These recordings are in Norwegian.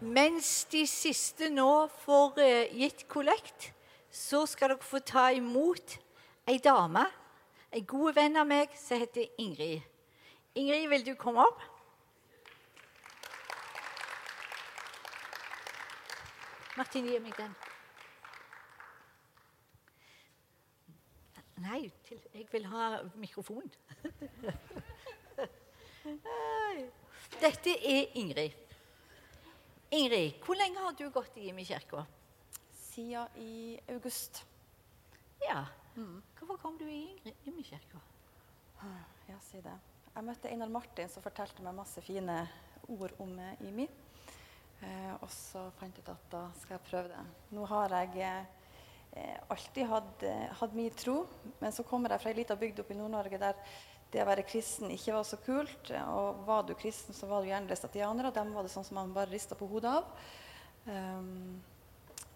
Mens de siste nå får eh, gitt kollekt, så skal dere få ta imot ei dame, en god venn av meg, som heter Ingrid. Ingrid, vil du komme opp? Martin, gi meg den. Nei, jeg vil ha mikrofon. Dette er Ingrid. Ingrid, hvor lenge har du gått i Imi-kirka? Siden i august. Ja. Hvorfor kom du i Imi-kirka? Ja, si det. Jeg møtte Einar Martin som fortalte meg masse fine ord om IMI. Eh, og så fant jeg ut at da skal jeg prøve det. Nå har jeg eh, alltid hatt, eh, hatt min tro, men så kommer jeg fra ei lita bygd oppe i Nord-Norge der det å være kristen ikke var så kult. Og var du kristen, så var du gjerne restatianer, og dem var det sånn som man bare rista på hodet av. Um,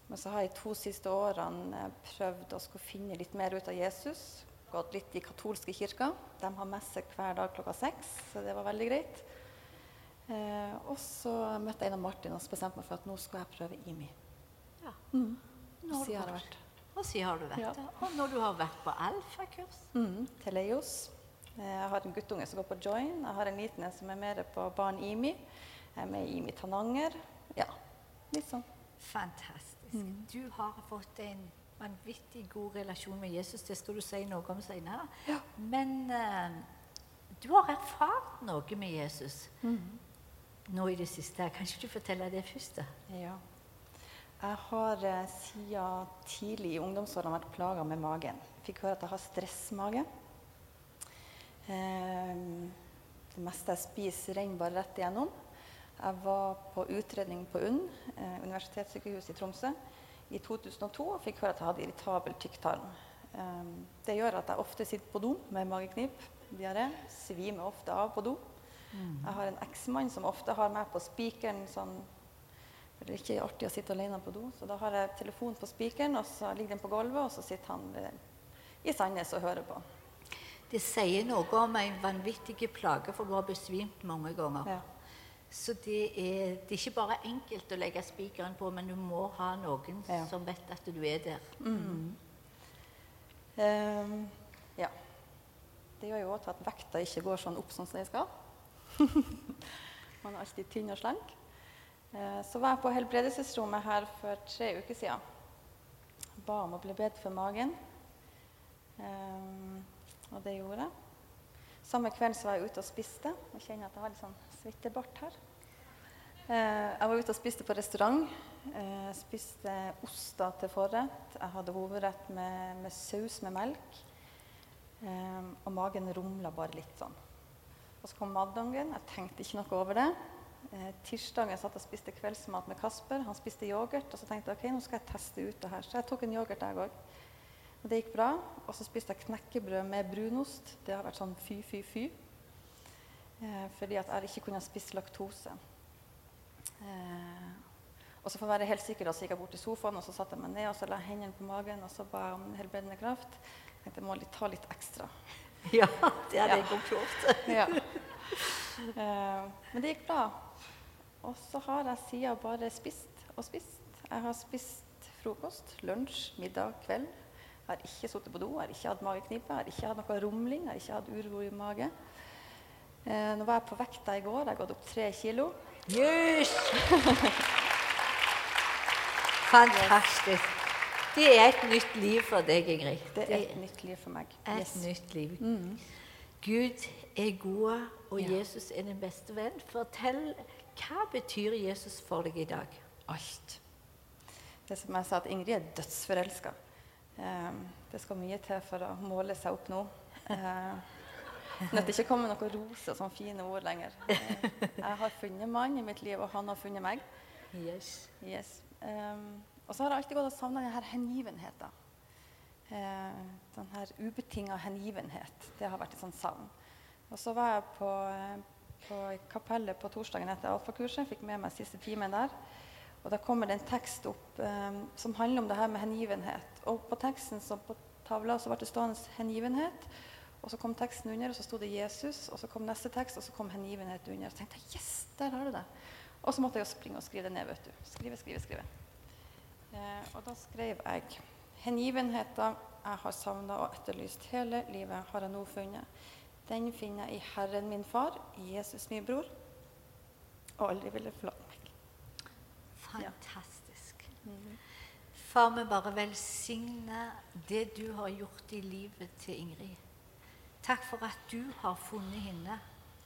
men så har jeg to siste årene prøvd å skulle finne litt mer ut av Jesus. Gått litt i katolske kirker. De har messe hver dag klokka seks, så det var veldig greit. Eh, og så møtte jeg Einar Martin og bestemte meg for at nå skal jeg prøve IMI. Ja. Mm. Nå har du vært. Og siden har du vært Ja. Og når du har vært på alfakurs. Mm, til Leos. Eh, Jeg har en guttunge som går på join. Jeg har en liten en som er mer på barn IMI. Jeg er med i IMI Tananger. Ja, litt sånn. Fantastisk. Mm. Du har fått en vanvittig god relasjon med Jesus. Det skal du si noe om senere. Ja. Men eh, du har erfart noe med Jesus nå i det siste. Kan ikke du fortelle det først? Ja. Jeg har eh, siden tidlig i ungdomsårene vært plaga med magen. Fikk høre at jeg har stressmage. Eh, det meste jeg spiser, renner bare rett igjennom. Jeg var på utredning på UNN, eh, universitetssykehuset i Tromsø, i 2002 og fikk høre at jeg hadde irritabel tykktarm. Eh, det gjør at jeg ofte sitter på do med mageknip, diaré, svimer ofte av på do. Jeg har en eksmann som ofte har meg på spikeren sånn for Det er ikke artig å sitte alene på do, så da har jeg telefonen på spikeren, og så ligger den på gulvet, og så sitter han i Sandnes og hører på. Det sier noe om en vanvittig plage, for du har besvimt mange ganger. Ja. Så det er, det er ikke bare enkelt å legge spikeren på, men du må ha noen Ja. som vet at du er der. Ehm, ja. Det gjør jo også at vekta ikke går sånn opp sånn som den skal. Man er alltid tynn og slank. Eh, så var jeg på helbredelsesrommet her for tre uker siden. Ba om å bli bedt for magen. Ehm, og det gjorde jeg. Samme kveld så var jeg ute og spiste. Jeg kjenner at jeg har litt sånn svittebart her. Eh, jeg var ute og spiste på restaurant. Eh, spiste oster til forrett. Jeg hadde hovedrett med, med saus med melk. Eh, og magen rumla bare litt sånn. Og så kom maddangen. Jeg tenkte ikke noe over det. Eh, tirsdagen satt og spiste kveldsmat med Kasper. Han spiste yoghurt. Og så tenkte jeg ok, nå skal jeg teste ut det her. Så jeg tok en yoghurt jeg òg. Det gikk bra. Og så spiste jeg knekkebrød med brunost. Det har vært sånn fy, fy, fy. Eh, fordi at jeg ikke kunne spise laktose. Eh, og så for å være helt sikker så gikk jeg bort til sofaen og så satte jeg meg ned og så la jeg hendene på magen og så ba jeg om helbredende kraft. Jeg tenkte jeg må ta litt ekstra. Ja, det er Ja. jeg godt gjort. Ja. Eh, men det gikk bra. Og så har jeg siden bare spist og spist. Jeg har spist frokost, lunsj, middag, kveld. Jeg har ikke sittet på do, jeg har ikke hatt mageknipe, jeg har ikke hatt noe rumling, jeg har ikke hatt uro i mage. Eh, nå var jeg på vekta i går, jeg har gått opp tre kilo. Jøss! Fantastisk. Det er et nytt liv for deg, Ingrid. Det er et nytt liv for meg. et Yes. nytt liv. Gud er god, og Ja. Jesus er din beste venn. Fortell, hva betyr Jesus for deg i dag? Alt. Det som jeg sa, at Ingrid er dødsforelska. Eh, det skal mye til for å måle seg opp nå. Eh, det ikke komme med noen roser og sånne fine ord lenger. Eh, jeg har funnet mannen i mitt liv, og han har funnet meg. Yes. Yes. Um, og så har jeg alltid gått og savna denne hengivenheten. Uh, denne ubetinga hengivenhet. Det har vært et sånt savn. Og så var jeg på, eh, på kapellet på torsdagen etter alfakurset. Fikk med meg siste timen der. Og da kommer det en tekst opp eh, som handler om det her med hengivenhet. Og på teksten så på tavla så ble det stående 'hengivenhet'. Og så kom teksten under, og så sto det 'Jesus'. Og så kom neste tekst, og så kom 'hengivenhet' under. Og Så tenkte jeg 'yes, der har du det'. Og så måtte jeg jo springe og skrive det ned. vet du. Skrive, skrive, skrive. Eh, og da skrev jeg 'Hengivenheta jeg har savna og etterlyst hele livet, har jeg nå funnet. Den finner jeg i Herren min far, Jesus min bror, og aldri ville forlate. Fantastisk. Far, vi bare velsigner det du har gjort i livet til Ingrid. Takk for at du har funnet henne.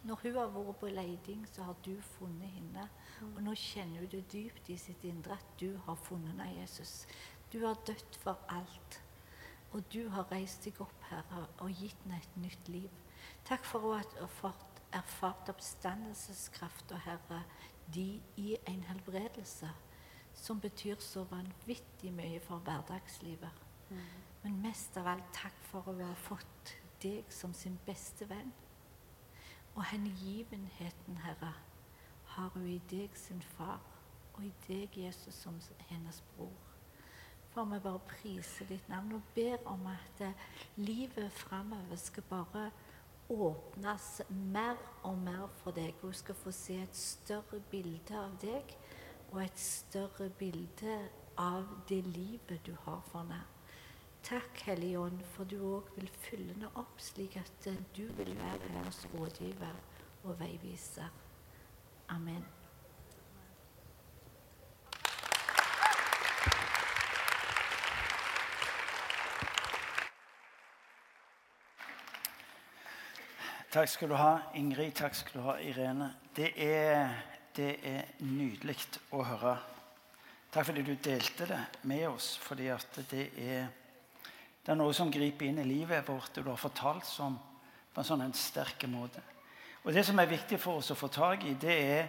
Når hun har vært på leiding, så har du funnet henne. Og nå kjenner hun det dypt i sitt indre at du har funnet henne, Jesus. Du har dødd for alt. Og du har reist deg opp, Herre, og gitt henne et nytt liv. Takk for at hun har fått erfart oppstandelseskrafta, Herre, de i en helbredelse som betyr så vanvittig mye for hverdagslivet. Men mest av alt takk for å ha fått deg som sin beste venn. Og hengivenheten, Herre, har hun i deg sin far, og i deg, Jesus, som hennes bror. For vi bare priser ditt navn og ber om at livet framover skal bare åpnes mer og mer for deg. Hun skal få se et større bilde av deg og et større bilde av det livet du har for henne. Takk, Hellige Ånd, for du òg vil fylle henne opp, slik at du vil være hennes rådgiver og veiviser. Amen. Takk skal du ha, Ingrid. Takk skal du ha, Irene. Det er, det er nydelig å høre. Takk fordi du delte det med oss. fordi det er, det er noe som griper inn i livet vårt, og du har fortalt som på en sånn sterk måte. Og Det som er viktig for oss å få tak i, det er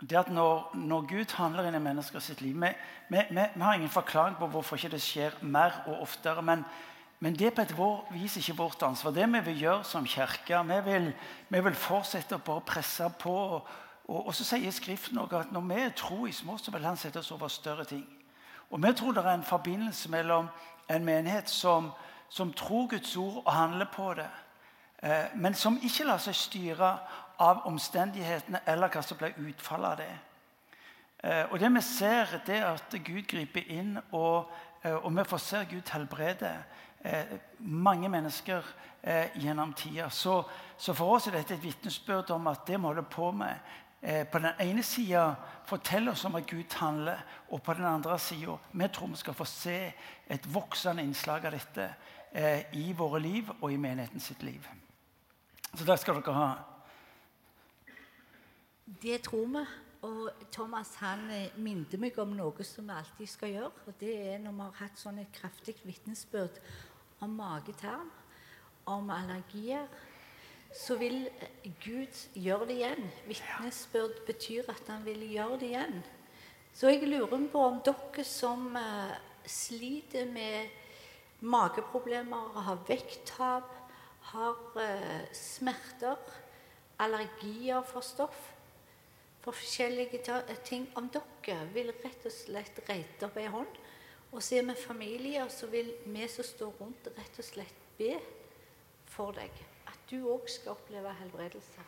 det at når, når Gud handler inn i mennesker sitt liv vi, vi har ingen forklaring på hvorfor ikke det skjer mer og oftere. men men det er på et vis ikke vårt ansvar. Det vi vil gjøre som kirke, vi vil, vi vil fortsette å bare presse på. Og, og, så sier Skriften også at når vi er tro i små, så vil Han sette oss over større ting. Og vi tror det er en forbindelse mellom en menighet som, som tror Guds ord og handler på det, eh, men som ikke lar seg styre av omstendighetene eller hva som blir utfallet av det. Eh, og det vi ser, det er at Gud griper inn, og, eh, og vi får se Gud helbrede mange mennesker eh, gjennom tida. Så, så, for oss er dette et vitnesbyrd om at det vi holder på med eh, På den ene sida forteller oss om at Gud handler, og på den andre sida vi tror vi skal få se et voksende innslag av dette eh, i våre liv og i menigheten sitt liv. Så det skal dere ha. Det tror vi. Og Thomas han eh, minte meg om noe som vi alltid skal gjøre. og Det er når vi har hatt sånn et kraftig vitnesbyrd om mage-tarm, om allergier, så vil Gud gjøre det igjen. Vitnesbyrd betyr at han vil gjøre det igjen. Så jeg lurer på om dere som uh, sliter med mageproblemer, har vekttap, har uh, smerter, allergier for stoff, for forskjellige ting Om dere vil rett og slett reite opp ei hånd og så er vi familier, så vil vi som står rundt, rett og slett be for deg. At du òg skal oppleve helbredelse.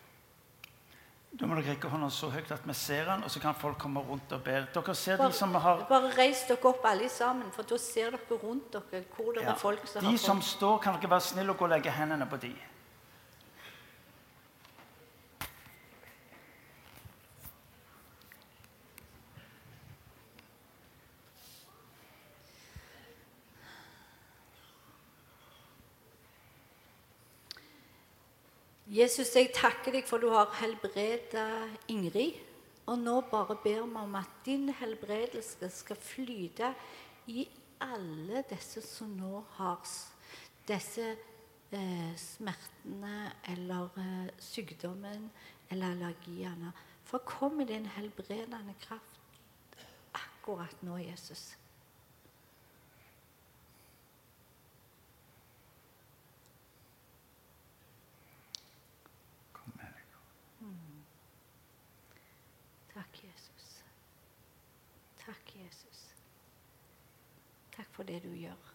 Da må dere rekke hånda så høyt at vi ser den, og så kan folk komme rundt og be. Dere ser bare, de som har... Bare reis dere opp alle sammen, for da ser dere rundt dere hvor det ja. er folk som de har De som står, kan dere være snille og gå og legge hendene på de. Jesus, jeg takker deg for du har helbreda Ingrid. Og nå bare ber vi om at din helbredelse skal flyte i alle disse som nå har disse eh, smertene eller eh, sykdommen eller allergiene. For kom med din helbredende kraft akkurat nå, Jesus. For det du gjør.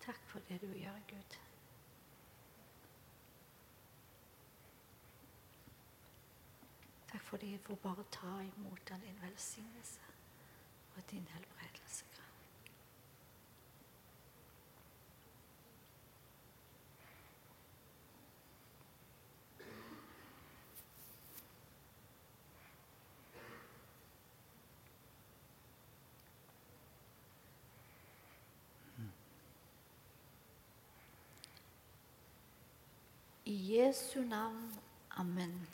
Takk for det du gjør, Gud. Takk fordi jeg får bare ta imot av din velsignelse og din helbredelse. I Jesu navn. Amen.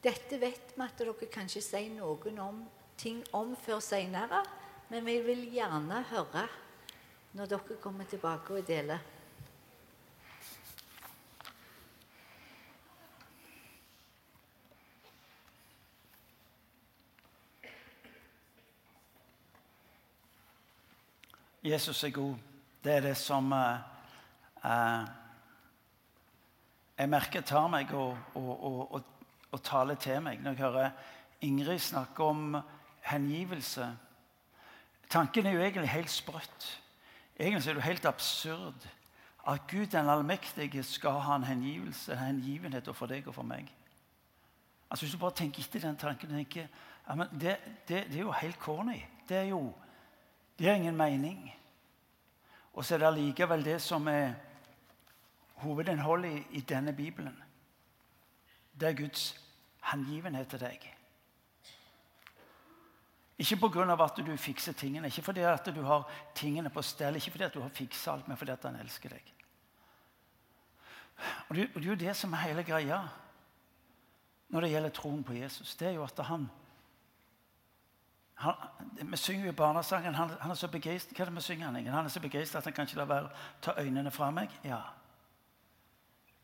Dette vet vi at dere kanskje sier noen om, ting om før senere, men vi vil gjerne høre når dere kommer tilbake og deler. Jesus er god. Det er det som uh, uh, jeg merker jeg tar meg og, og, og, og, taler til meg når jeg hører Ingrid snakke om hengivelse. Tanken er jo egentlig helt sprøtt. Egentlig er det jo helt absurd at Gud den allmektige skal ha en hengivelse, en hengivenhet for deg og for meg. Altså Hvis du bare tenker etter den tanken tenker, ja, men det, det, det er jo helt corny. Det er jo det gir ingen mening. Og så er det allikevel det som er hovedinnholdet i, denne Bibelen. Det er Guds hengivenhet til deg. Ikke pga. at du fikser tingene, ikke fordi at du har tingene på stell, ikke fordi at du har fiksa alt, men fordi at han elsker deg. Og det, er jo det som er hele greia når det gjelder troen på Jesus. Det er jo at han han, vi synger jo barnesangen han, han, er så begeistret. Hva er det vi synger han, han er så begeistret at han kan ikke la være å ta øynene fra meg. Ja.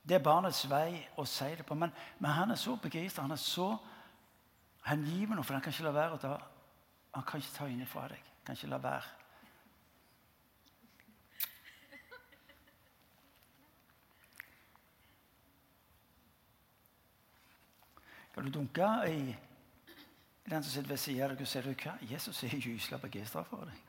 Det er barnets vei å si det på. Men, men han er så begeistra, han er så hengiven, for han kan ikke la være å ta Han kan ikke ta øynene fra deg. Kan ikke la være. Kan du dunke i den som sitter ved siden av deg, og sier? Jesus er gysla begeistra for deg.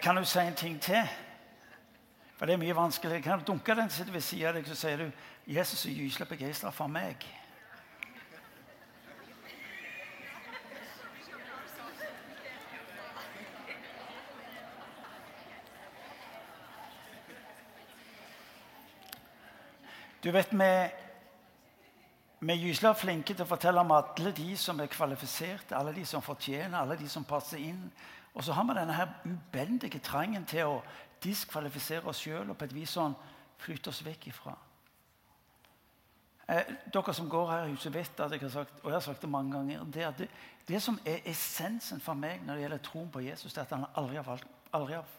Jeg kan jo si en ting til. For det er mye vanskeligere. Kan du dunke den sitter ved siden av deg, så sier du 'Jesus er gyselig begeistra for meg'. Du vet, Vi, vi er gyselig flinke til å fortelle om alle de som er kvalifiserte, alle de som fortjener, alle de som passer inn og så har vi denne her ubendige trangen til å diskvalifisere oss sjøl og på et vis sånn flytte oss vekk ifra. Eh, dere som går her i huset, vet at jeg har sagt og jeg har sagt det mange ganger, det, det, det som er essensen for meg når det gjelder troen på Jesus, det er at han aldri har, valgt, aldri har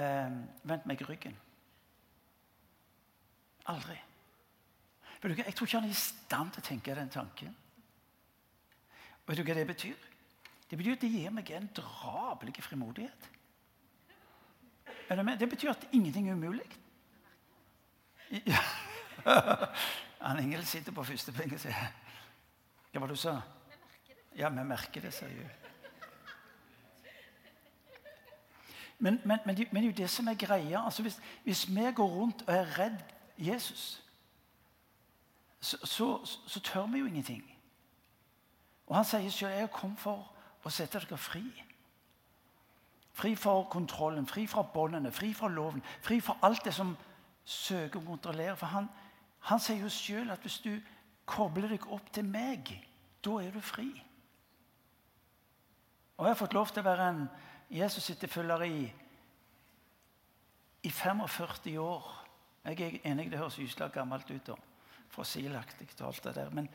eh, vendt meg ryggen. Aldri. Jeg tror ikke han er i stand til å tenke den tanken. Vet du hva det betyr? Det betyr at det gir meg en drabelig frimodighet. Det betyr at ingenting er umulig. Ja. Han Ingel sitter på første benk og sier Hva var det du sa? Ja, vi merker det, sier hun. Men, men, men, det, men, det er jo det som er greia. Altså hvis, hvis vi går rundt og er redd Jesus, så, så, så, tør vi jo ingenting. Og han sier selv 'Jeg kom for å sette dere fri. Fri for kontrollen, fri fra båndene, fri fra loven, fri fra alt det som søker å kontrollere. For han, han sier jo sjøl at hvis du kobler deg opp til meg, da er du fri. Og jeg har fått lov til å være en Jesus etterfølger i, i 45 år. Jeg er enig, det høres gyselig gammelt ut, da. Fossilaktig og alt det der. Men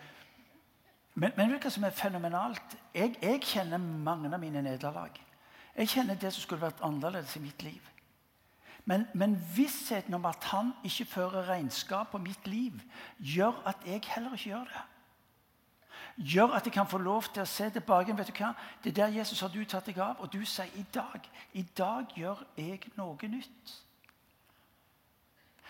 men, men hva som er fenomenalt? Jeg, jeg kjenner mange av mine nederlag. Jeg kjenner det som skulle vært annerledes i mitt liv. Men, men, vissheten om at han ikke fører regnskap på mitt liv, gjør at jeg heller ikke gjør det. Gjør at jeg kan få lov til å se tilbake. vet du hva? Det er der Jesus har du tatt deg av, og du sier i dag. I dag gjør jeg noe nytt.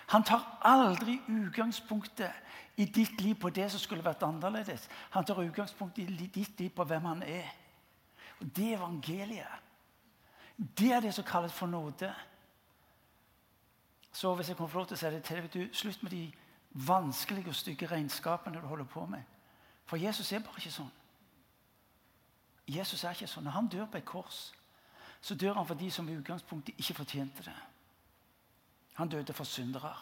Han tar aldri utgangspunktet i ditt liv på det som skulle vært annerledes. Han tar utgangspunkt i ditt liv på hvem han er. Og Det er evangeliet. Det er det som kalles for nåde. Så hvis jeg kan få lov til å si det til deg, Slutt med de vanskelige og stygge regnskapene du holder på med. For Jesus er bare ikke sånn. Jesus er ikke sånn. Når han dør på et kors, så dør han for de som i utgangspunktet ikke fortjente det. Han døde for syndere.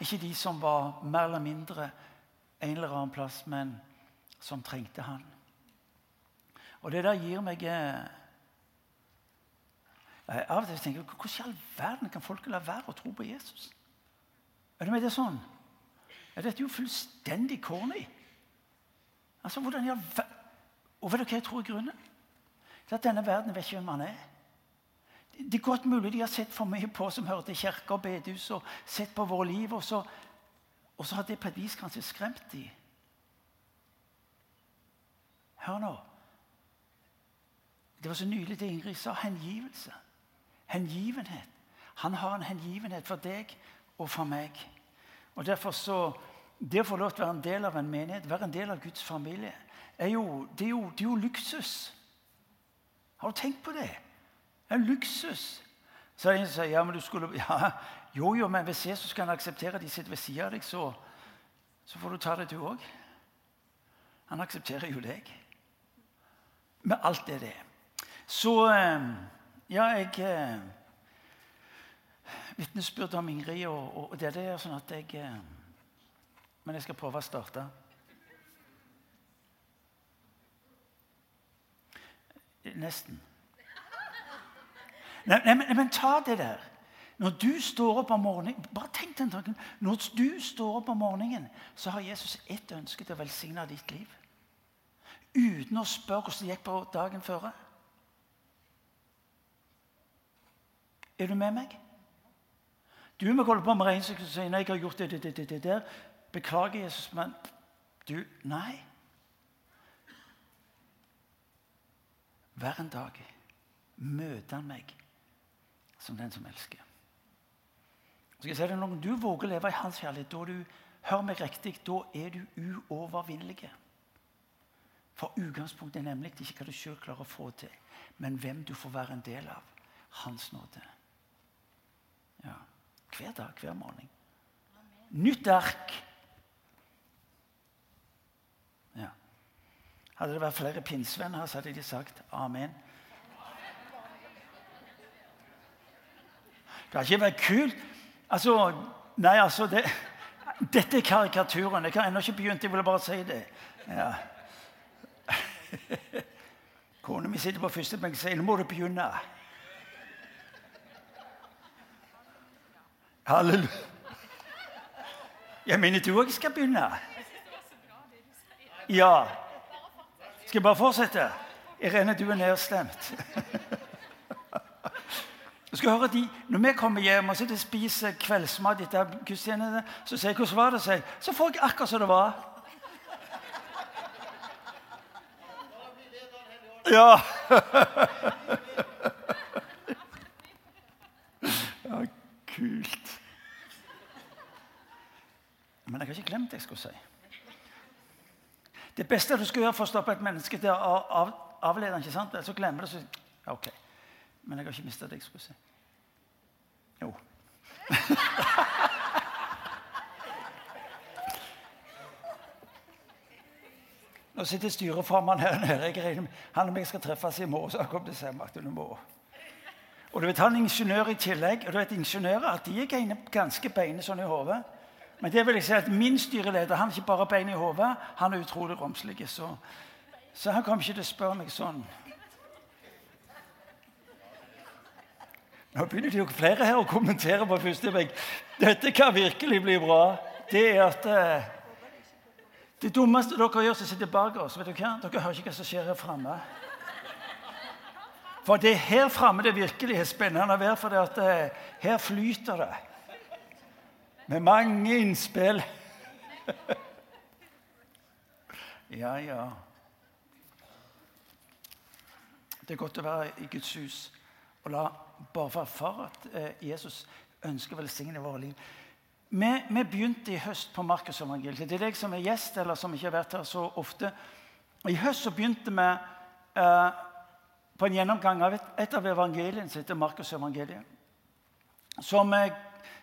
Ikke de som var mer eller mindre en eller annen plass, men som trengte han. Og det der gir meg jeg Av og til tenker jeg hvordan i all verden kan folk la være å tro på Jesus? Er det med det sånn? Ja, dette er jo fullstendig corny. Altså, hvordan i all verden Og vet du hva jeg tror er grunnen? Det er at denne verden vet ikke hvem han er. Det er godt mulig de har sett for mye på som hører til kirke og bedehus, og sett på vårt liv, og så, og så har det på et vis kanskje skremt dem. Hør nå. Det var så nydelig det Ingrid sa. Hengivelse. Hengivenhet. Han har en hengivenhet for deg og for meg. Og derfor så, Det å få lov til å være en del av en menighet, være en del av Guds familie, er jo, det, er jo, det er jo luksus. Har du tenkt på det? Det er luksus. Så er det en som sier ja, men du skulle, ja, jo, jo, men hvis Jesus kan akseptere at de sitter ved siden av deg, så, så får du ta det, du òg. Han aksepterer jo deg. Med alt det det er. Så eh, Ja, jeg eh, Vitnesbyrd om Ingrid og, og og det der, sånn at jeg eh, Men jeg skal prøve å starte. Nesten. Nei, nei, men, men, ta det der. Når du står opp om morgenen bare tenk den tanken, Når du står opp om morgenen, så har Jesus ett ønske til å velsigne ditt liv. Uten å spørre hvordan det gikk på dagen før. Er du med meg? Du må holde på med regnestykket og si nei, jeg har gjort det, det, det, det, der. Beklager, Jesus, men du Nei. Hver en dag møter han meg som den som elsker. Skal jeg si det, Når du våger å leve i hans kjærlighet, da du, hør meg riktig, da er du uovervinnelig. For utgangspunktet er nemlig ikke hva du sjøl klarer å få til, men hvem du får være en del av. Hans nåde. Ja. Hver dag, hver morgen. Nytt ark. Ja. Hadde det vært flere pinnsvenner her, så hadde de sagt amen. Det hadde ikke vært kult. Altså, nei, altså det, Dette er karikaturen. Jeg har ennå ikke begynt. Jeg ville bare si det. Ja. Kona mi sitter på første benk og sier nå må du begynne. Halleluja. Jeg mener du òg skal begynne. Ja. Skal jeg bare fortsette? Irene, du er nedstemt. Du skal høre de, Når vi kommer hjem og sitter og spiser kveldsmat etter gudstjeneste, så sier jeg hvordan var det seg? Så får jeg akkurat som det var. Ja. ja kult. Men jeg har ikke glemt det jeg skulle si. Det beste du skal gjøre for å stoppe et menneske det er å av, avlede ikke sant? Så glemmer det. Så, ok. Men jeg har ikke mista det jeg skulle si. Jo. Nå sitter styreformannen her nede. Han og meg skal treffes i morgen. så han kommer til Martin, du må. Og du vet, Han er ingeniør i tillegg. og du vet, Ingeniører at de er ganske beine sånn i hodet. Men det vil jeg si at min styreleder han er ikke bare bein i hodet, han er utrolig romslig. Så, så han kommer ikke til å spørre meg sånn. Nå begynner det jo flere her å kommentere på første vegg. Dette kan virkelig bli bra. Det er at eh, Det dummeste dere gjør, som sitter bak oss vet du hva? Dere hører ikke hva som skjer her framme. For det er her framme det virkelig er spennende å være, for det at eh, her flyter det. Med mange innspill. ja, ja. Det er godt å være i Guds hus og la bare for at eh, Jesus ønsker å velsigne våre liv. Vi, vi begynte i høst på Markusevangeliet. Er deg som er gjest, eller som ikke har vært her så ofte. I høst så begynte vi eh, på en gjennomgang av et, et av evangeliene som heter Markusevangeliet. Som eh,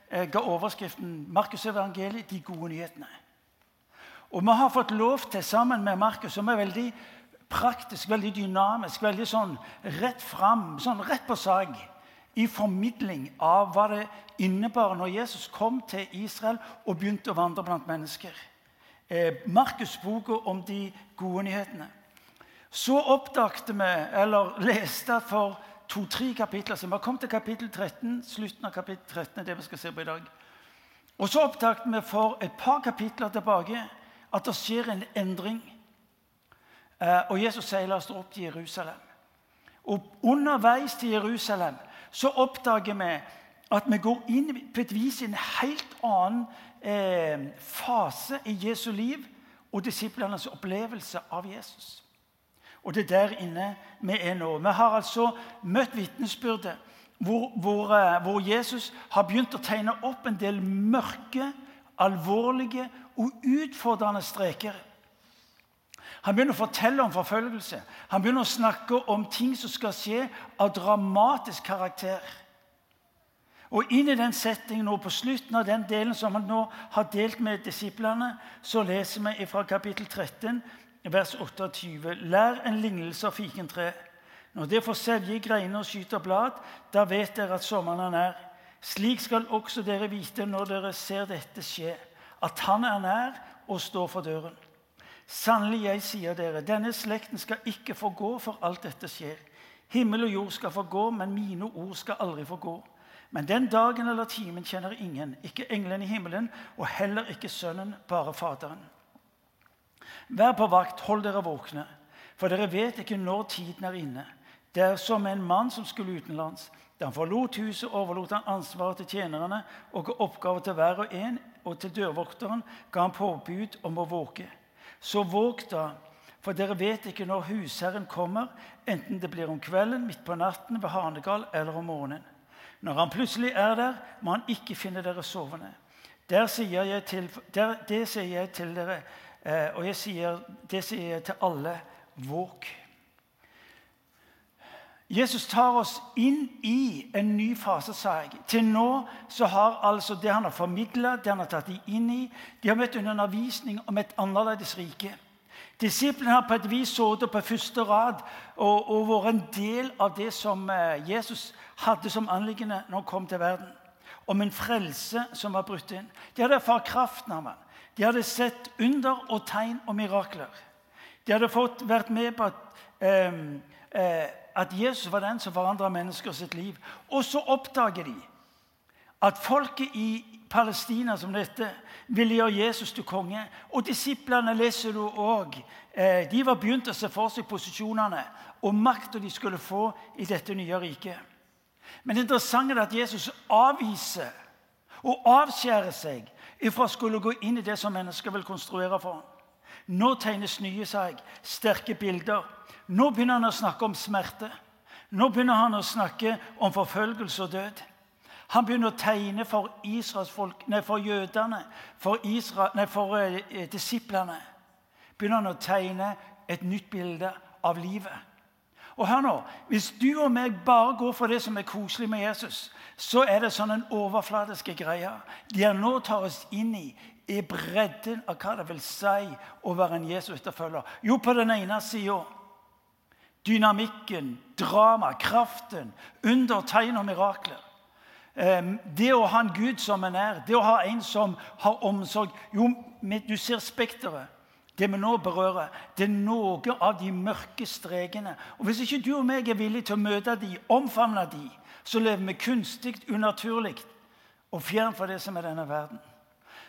ga overskriften 'Markusevangeliet de gode nyhetene'. Og vi har fått lov til, sammen med Markus, som er veldig praktisk, veldig dynamisk, veldig sånn rett fram, sånn rett på sak, i formidling av hva det innebar når Jesus kom til Israel og begynte å vandre blant mennesker. Eh, Markus' boka om de gode nyhetene. Så oppdagte vi, eller leste for to-tre kapitler siden Vi kommet til kapittel 13, slutten av kapittel 13 er det vi skal se på i dag. Og så oppdaget vi for et par kapitler tilbake at det skjer en endring. Eh, og Jesus la oss opp til Jerusalem. Og underveis til Jerusalem så oppdager vi at vi går inn på et vis i en helt annen eh, fase i Jesu liv og disiplenes opplevelse av Jesus. Og det er der inne vi er nå. Vi har altså møtt vitnesbyrdet hvor, hvor, eh, hvor Jesus har begynt å tegne opp en del mørke, alvorlige og utfordrende streker. Han begynner å fortelle om forfølgelse. Han begynner å snakke om ting som skal skje av dramatisk karakter. Og inn i den settingen og på slutten av den delen som han nå har delt med disiplene, så leser vi fra kapittel 13, vers 28. Lær en lignelse av fikentre. Når det får selge greiner og skyter blad, da vet dere at sommeren er nær. Slik skal også dere vite når dere ser dette skje at han er nær og står for døren. Sannelig, jeg sier dere, denne slekten skal ikke forgå, for alt dette skjer. Himmel og jord skal forgå, men mine ord skal aldri forgå. Men den dagen eller timen kjenner ingen, ikke englene i himmelen og heller ikke Sønnen, bare Faderen. Vær på vakt, hold dere våkne, for dere vet ikke når tiden er inne. Det er som en mann som skulle utenlands. Da han forlot huset, overlot han ansvaret til tjenerne og ga oppgaver til hver og en, og til dørvokteren ga han påbud om å våke. Så våg da, for dere vet ikke når husherren kommer, enten det blir om kvelden, midt på natten, ved hanegal eller om morgenen. Når han plutselig er der, må han ikke finne dere sovende. Sier til, der, det sier jeg til dere, eh, og jeg sier, det sier jeg til alle våk. Jesus tar oss inn i en ny fase, sa jeg. Til nå så har altså det han har formidla, det han har tatt de inn i De har møtt en undervisning om et annerledes rike. Disiplene har på et vis sittet på første rad og, og, vært en del av det som eh, Jesus hadde som anliggende når han kom til verden. Om en frelse som var brutt inn. De hadde erfart kraften av ham. De hadde sett under og tegn og mirakler. De hadde fått vært med på at eh, eh, at Jesus var den som forandra mennesker sitt liv. Og så oppdager de at folket i Palestina som dette ville gjøre Jesus til konge. Og disiplene leser du òg. Eh, de var begynt å se for seg posisjonene og makta de skulle få i dette nye riket. Men det interessante er at Jesus avviser og avskjærer seg ifra å skulle gå inn i det som mennesker vil konstruere for ham. Nå tegnes nye seg, sterke bilder nå begynner han å snakke om smerte. Nå begynner han å snakke om forfølgelse og død. Han begynner å tegne for, folk, nei, for jødene, for, Israel, nei, for eh, disiplene. Begynner han å tegne et nytt bilde av livet. Og hør nå, Hvis du og meg bare går for det som er koselig med Jesus, så er det sånn en overfladiske greie. De han nå tar oss inn i, er bredden av hva det vil si å være en Jesus-etterfølger. Jo, på den ene sida dynamikken, drama, kraften, under, tegn og mirakler. Det å ha en Gud som en er, det å ha en som har omsorg Jo, du ser spekteret. Det vi nå berører, det er noe av de mørke strekene. Og Hvis ikke du og meg er villige til å møte de, omfavne de, så lever vi kunstig, unaturlig og fjern fra det som er denne verden.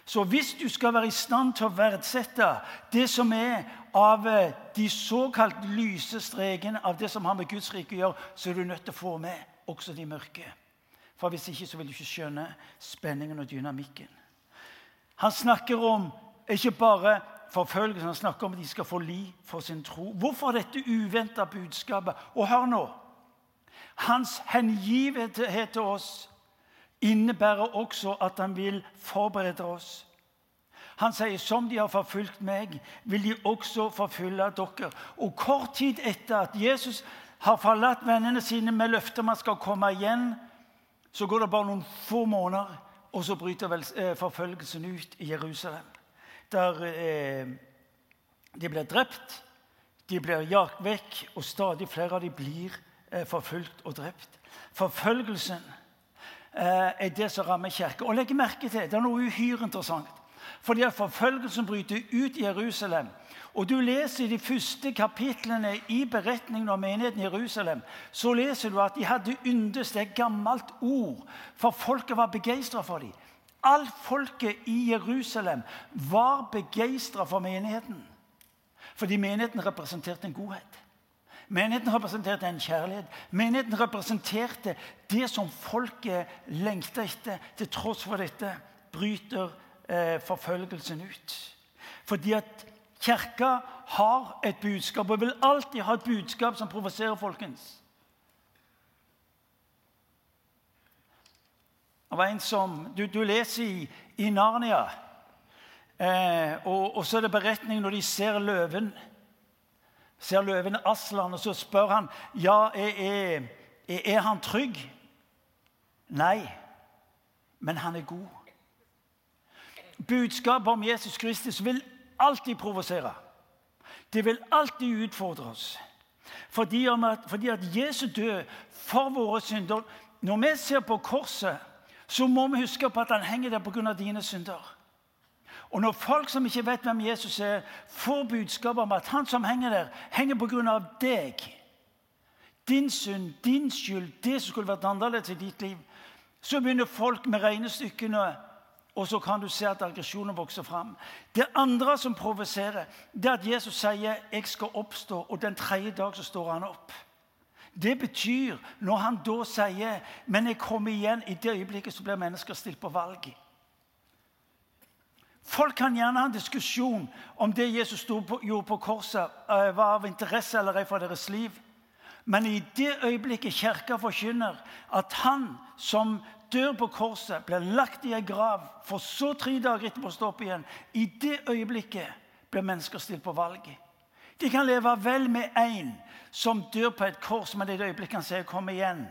Så hvis du skal være i stand til å verdsette det som er av eh, de såkalt lyse strekene av det som har med Guds rike å gjøre, så er du nødt til å få med også de mørke. For Hvis ikke så vil du ikke skjønne spenningen og dynamikken. Han snakker om ikke bare forfølgelse, han snakker om at de skal få liv for sin tro. Hvorfor dette uventa budskapet? Og hør nå Hans hengivenhet til oss innebærer også at han vil forberede oss. Han sier som de har forfulgt meg, vil de også forfølge dere. Og kort tid etter at Jesus har forlatt vennene sine med løfter om han skal komme igjen, så går det bare noen få måneder, og så bryter vel eh, forfølgelsen ut i Jerusalem. Der eh, de blir drept, de blir jagt vekk, og stadig flere av dem blir eh, forfulgt og drept. Forfølgelsen er det som rammer kirka. Og legg merke til, det er noe uhyre interessant. Fordi at forfølgelsen bryter ut i Jerusalem. Og du leser i de første kapitlene i beretningen om menigheten i Jerusalem, så leser du at de hadde yndes et gammelt ord, for folket var begeistra for dem. Alt folket i Jerusalem var begeistra for menigheten. Fordi menigheten representerte en godhet. Menigheten representerte en kjærlighet. Menigheten representerte det som folket lengta etter. Til tross for dette bryter eh, forfølgelsen ut. Fordi at Kirka har et budskap og vil alltid ha et budskap som provoserer, folkens. Det var en som, Du, du leser i, i Narnia, eh, og, og, så er det beretning når de ser løven ser løven Aslan, og så spør han ja, er, er, er han trygg. Nei, men han er god. Budskapet om Jesus Kristus vil alltid provosere. Det vil alltid utfordre oss. Fordi, at, fordi at Jesu død for våre synder Når vi ser på korset, så må vi huske på at han henger der pga. dine synder. Og når folk som ikke vet hvem Jesus er, får budskap om at han som henger der, henger pga. deg Din synd, din skyld, det som skulle vært annerledes i ditt liv Så begynner folk med regnestykkene og så kan du se at aggresjonen vokser fram. Det andre som provoserer, det er at Jesus sier 'jeg skal oppstå', og den tredje dag så står han opp. Det betyr, når han da sier 'men jeg kommer igjen', i det øyeblikket så blir mennesker stilt på valg. Folk kan gjerne ha en diskusjon om det Jesus på, gjorde på korset, eh, var av interesse eller ei for deres liv. Men i det øyeblikket Kirka forkynner at han som dør på korset, blir lagt i en grav, for så tre dager etterpå å stå opp igjen. I det øyeblikket blir mennesker stilt på valg. De kan leve vel med en som dør på et kors, men i det øyeblikket han sier 'kom igjen',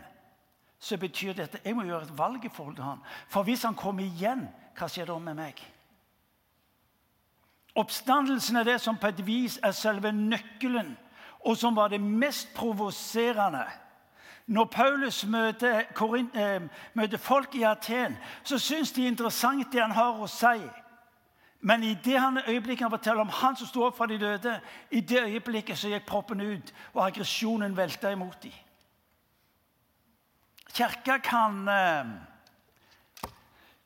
så betyr dette jeg må gjøre et valg i forhold til han. For hvis han kommer igjen, hva skjer da med meg? Oppstandelsen er det som på et vis er selve nøkkelen, og som var det mest provoserende når Paulus møter, eh, møter folk i Aten, så syns de er interessant det han har å si. Men i det øyeblikket han forteller om han som sto opp fra de døde, i det øyeblikket så gikk proppen ut, og aggresjonen velta imot dem. Kirka kan, eh,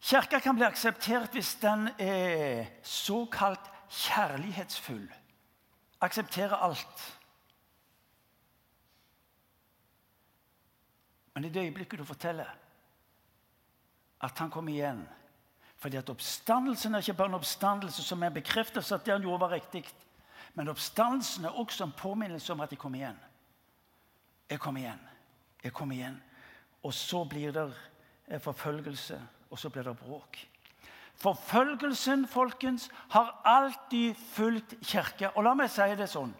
Kirka kan bli akseptert hvis den er såkalt kjærlighetsfull. Aksepterer alt. Men i det øyeblikket du forteller at han kom igjen fordi at Oppstandelsen er ikke bare en oppstandelse som er en bekreftelse at det han gjorde, var riktig. Men oppstandelsen er også en påminnelse om at jeg kom igjen. Jeg kom igjen. Jeg kom igjen. Og så blir det eh, forfølgelse, og så blir det bråk. Forfølgelsen folkens, har alltid fulgt kirke. Og la meg si det sånn.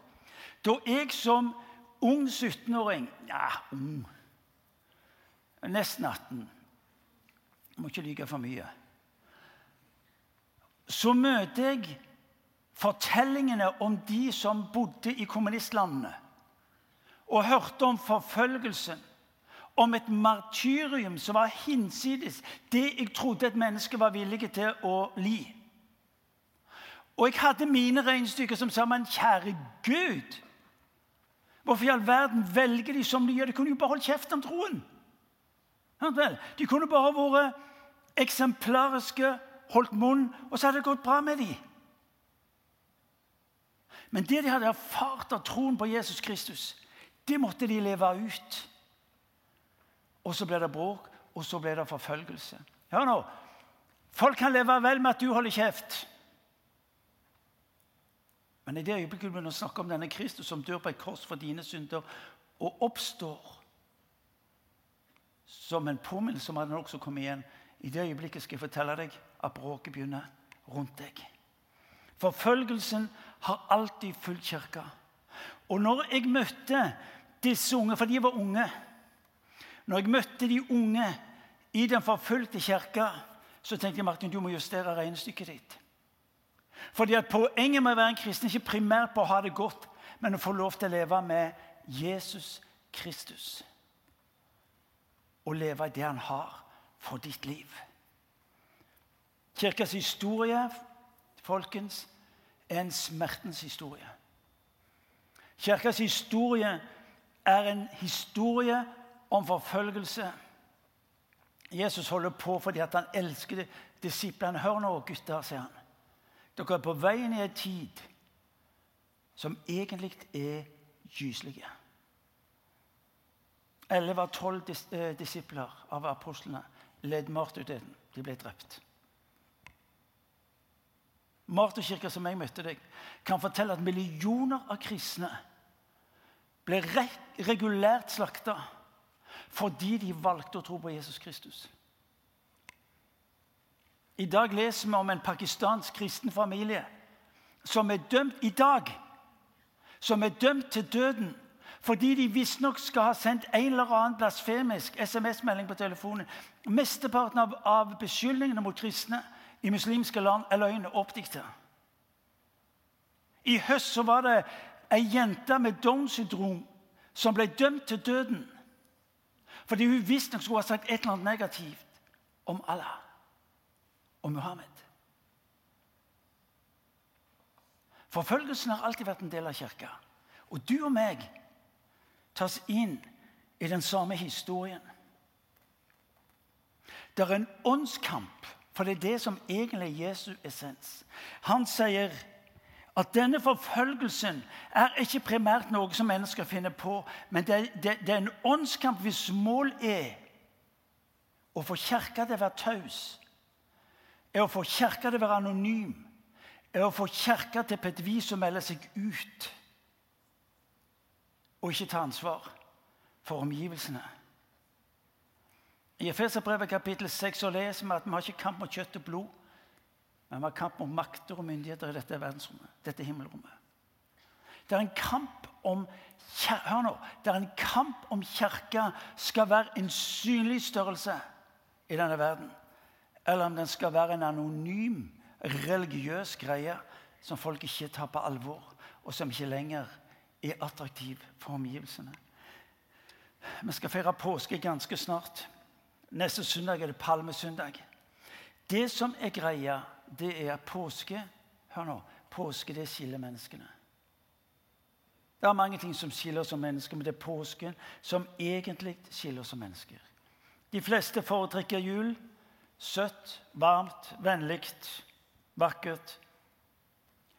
Da jeg som ung 17-åring Ja, ung nesten 18. Jeg må ikke lyve for mye. Så møter jeg fortellingene om de som bodde i kommunistlandene, og hørte om forfølgelsen, om et martyrium som var hinsides det jeg trodde et menneske var villig til å li. Og jeg hadde mine regnestykker som sa men kjære Gud, hvorfor i all verden velger de som de gjør? De kunne jo bare holdt kjeft om troen. De kunne bare vært eksemplariske, holdt munn, og så hadde det gått bra med dem. Men det de hadde erfart av troen på Jesus Kristus, det måtte de leve ut. Og så ble det bråk, og så ble det forfølgelse. Hør nå. Folk kan leve vel med at du holder kjeft. Men i det øyeblikket du begynner å snakke om denne Kristus som dør på et kors for dine synder, og oppstår som en påminnelse om at den også kommer igjen. I det øyeblikket skal jeg fortelle deg at bråket begynner rundt deg. Forfølgelsen har alltid fulgt kirka. Og når jeg møtte disse unge, for de var unge Når jeg møtte de unge i den forfulgte kirka, så tenkte jeg Martin, du må justere regnestykket ditt. Fordi at Poenget med å være en kristen er ikke primært på å ha det godt, men å få lov til å leve med Jesus Kristus. Og leve i det han har for ditt liv. Kirkas historie folkens, er en smertens historie. Kirkas historie er en historie om forfølgelse. Jesus holder på fordi han elsker disiplene. Hør nå, gutter, sier han. Dere er på vei inn i en tid som egentlig er gyselig. Elleve av tolv dis eh, disipler av apostlene led martyrdøden. De ble drept. Martyrkirka som jeg møtte deg, kan fortelle at millioner av kristne ble re regulært slakta fordi de valgte å tro på Jesus Kristus. I dag leser vi om en pakistansk kristen familie som er dømt i dag. Som er dømt til døden fordi de visstnok skal ha sendt en eller annen blasfemisk SMS-melding på telefonen. Mesteparten av, av beskyldningene mot kristne i muslimske land er løgn og oppdikta. I høst så var det ei jente med Downs syndrom som ble dømt til døden fordi hun visstnok skulle ha sagt et eller annet negativt om Allah og Muhammed. Forfølgelsen har alltid vært en del av kirka. Og du og meg tas inn i den samme historien. Det er en åndskamp, for det er det som egentlig er Jesu essens. Han sier at denne forfølgelsen er ikke primært noe som mennesker finner på, men det, det, det er en åndskamp hvis mål er å få kirka til å være taus er å få kirka til å være anonym, er å få kirka til på et vis å melde seg ut og ikke ta ansvar for omgivelsene. I Efeserbrevet kapittel 6 leser vi at vi har ikke kamp mot kjøtt og blod, men vi har kamp om makter og myndigheter i dette verdensrommet, dette himmelrommet. Det er en kamp om Hør nå. Det er en kamp om kirka skal være en synlig størrelse i denne verden eller om den skal være en anonym, religiøs greie som folk ikke tar på alvor, og som ikke lenger er attraktiv for omgivelsene. Vi skal feire påske ganske snart. Neste søndag er det palmesøndag. Det som er greia, det er påske Hør nå. Påske, det skiller menneskene. Det er mange ting som skiller oss som mennesker, men det er påsken som egentlig skiller oss som mennesker. De fleste foretrekker jul. Søtt, varmt, vennlig, vakkert.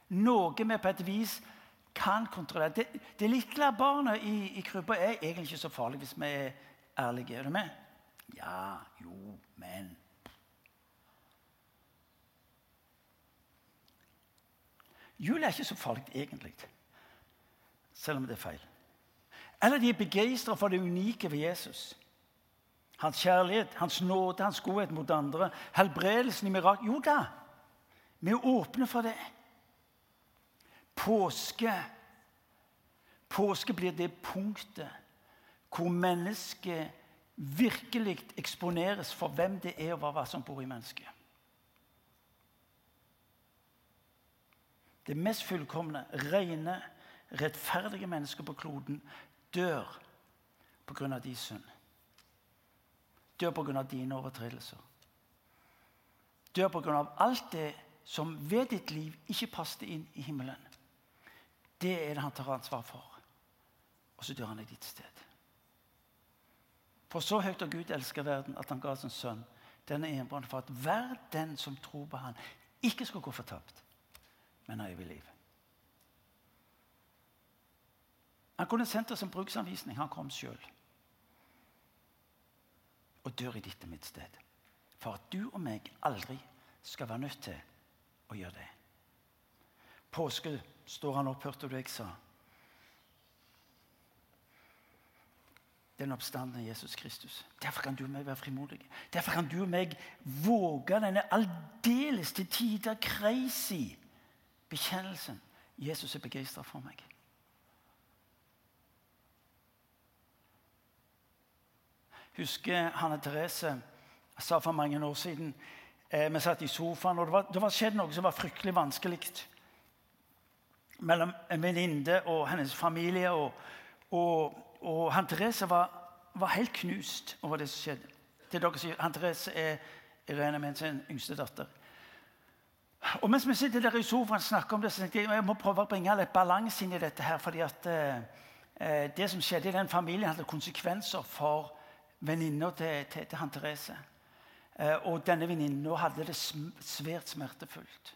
Noe vi på et vis kan kontrollere. Det, det lille barnet i, i krybba er egentlig ikke så farlig hvis vi er ærlige. Er du med? Ja, jo, men Jul er ikke så farlig egentlig, selv om det er feil. Eller de er begeistra for det unike ved Jesus. Hans kjærlighet, hans nåde, hans godhet mot andre. Helbredelsen i mirakel. Jo da, vi er åpne for det. Påske Påske blir det punktet hvor mennesket virkelig eksponeres for hvem det er, og hva som bor i mennesket. Det mest fullkomne, rene, rettferdige mennesket på kloden dør pga. din synd. Dør pga. dine overtredelser. Dør pga. alt det som ved ditt liv ikke passet inn i himmelen. Det er det han tar ansvar for. Og så dør han i ditt sted. For så høyt har Gud elsker verden at han ga sin sønn denne enbånd, for at hver den som tror på han ikke skal gå fortapt, men av evig liv. Han kunne sendt oss en bruksanvisning. Han kom sjøl og dør i ditt og mitt sted. For at du og meg aldri skal være nødt til å gjøre det. Påske står han opp, hørte du jeg sa. den oppstandende Jesus Kristus. Derfor kan du og meg være frimodige. Derfor kan du og meg våge denne aldeles til tider crazy bekjennelsen. Jesus er begeistra for meg. Husker Hanne Therese sa for mange år siden eh, Vi satt i sofaen, og det var, det var skjedd noe som var fryktelig vanskelig mellom en venninne og hennes familie. Og, og, og Hanne Therese var, var, helt knust over det som skjedde. Det dere sier, han Therese er Irene med sin yngste datter. Og Mens vi sitter der i sofaen og snakker om det, så tenkte jeg jeg må prøve å bringe litt balanse inn i dette. her, fordi at eh, eh Det som skjedde i den familien, hadde konsekvenser for venninna til, til, til han Therese. Eh, og denne venninna hadde det svært smertefullt.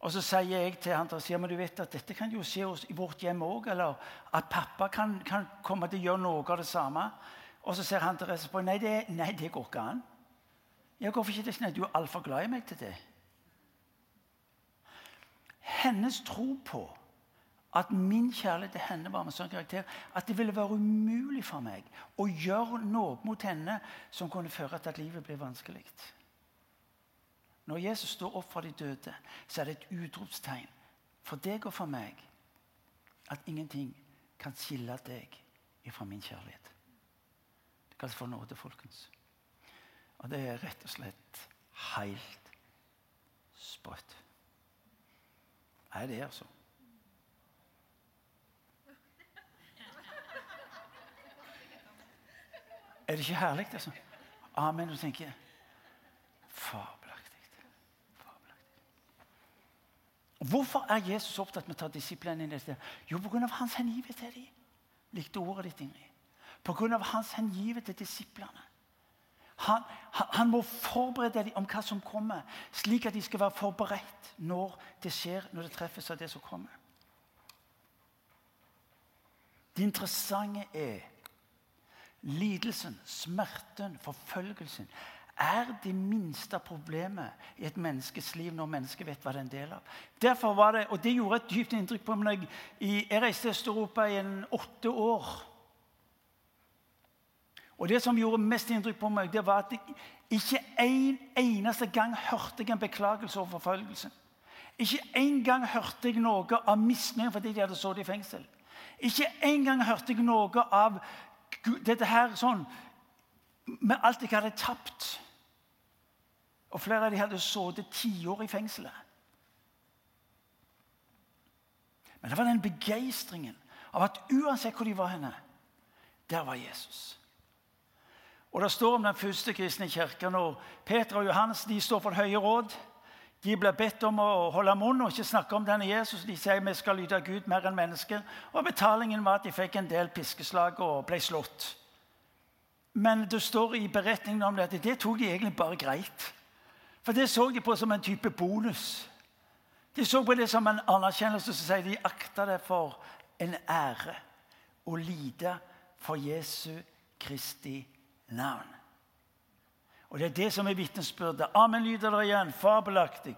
Og så sier jeg til han Therese ja, men du vet at dette kan jo skje i vårt hjem òg. Eller at pappa kan, kan, komme til å gjøre noe av det samme. Og så ser han Therese på nei det, nei, det går ikke an. Ja, hvorfor ikke det? Nei, du er altfor glad i meg til det hennes tro på at min kjærlighet til henne var med sånn karakter at det ville være umulig for meg å gjøre noe mot henne som kunne føre til at livet ble vanskelig. Når Jesus står opp for de døde, så er det et utropstegn for deg og for meg at ingenting kan skille deg ifra min kjærlighet. Det kalles for nåde, folkens. Og det er rett og slett helt sprøtt er det, altså. Er det ikke herlig? altså? Amen. Og tenker Fabelaktig. Hvorfor er Jesus opptatt med å ta disiplene inn i dette? Jo, pga. hans hengivenhet til dem. Likte ordet ditt, Ingrid. Pga. hans hengivenhet til disiplene. Han, han, må forberede dem om hva som kommer, slik at de skal være forberedt når det skjer, når det treffes av det som kommer. Det interessante er lidelsen, smerten, forfølgelsen er det minste problemet i et menneskes liv når mennesket vet hva det er en del av. Derfor var det, og det gjorde et dypt inntrykk på meg. Jeg reiste til Øst-Europa i en åtte år. Og Det som gjorde mest inntrykk på meg, det var at jeg ikke en eneste gang hørte jeg en beklagelse over forfølgelsen. Ikke en gang hørte jeg noe av misnøye fordi de hadde sittet i fengsel. Ikke en gang hørte jeg noe av dette her sånn med alt jeg hadde tapt. Og flere av dem hadde sittet tiår i fengselet. Men det var den begeistringen av at uansett hvor de var henne, der var Jesus. Og Det står om den første kristne kirken. og Peter og Johannes de står for høye råd. De blir bedt om å holde munn og ikke snakke om denne Jesus. De sier vi skal lyde Gud mer enn mennesker. Og Betalingen var at de fikk en del piskeslag og ble slått. Men det står i beretningen om dette det tok de egentlig bare greit. For det så de på som en type bonus. De så på det som en anerkjennelse. Så sier de akta det for en ære å lide for Jesu Kristi liv navn. Og Det er det som er vitnesbyrdet. Amen lyder det igjen. Fabelaktig.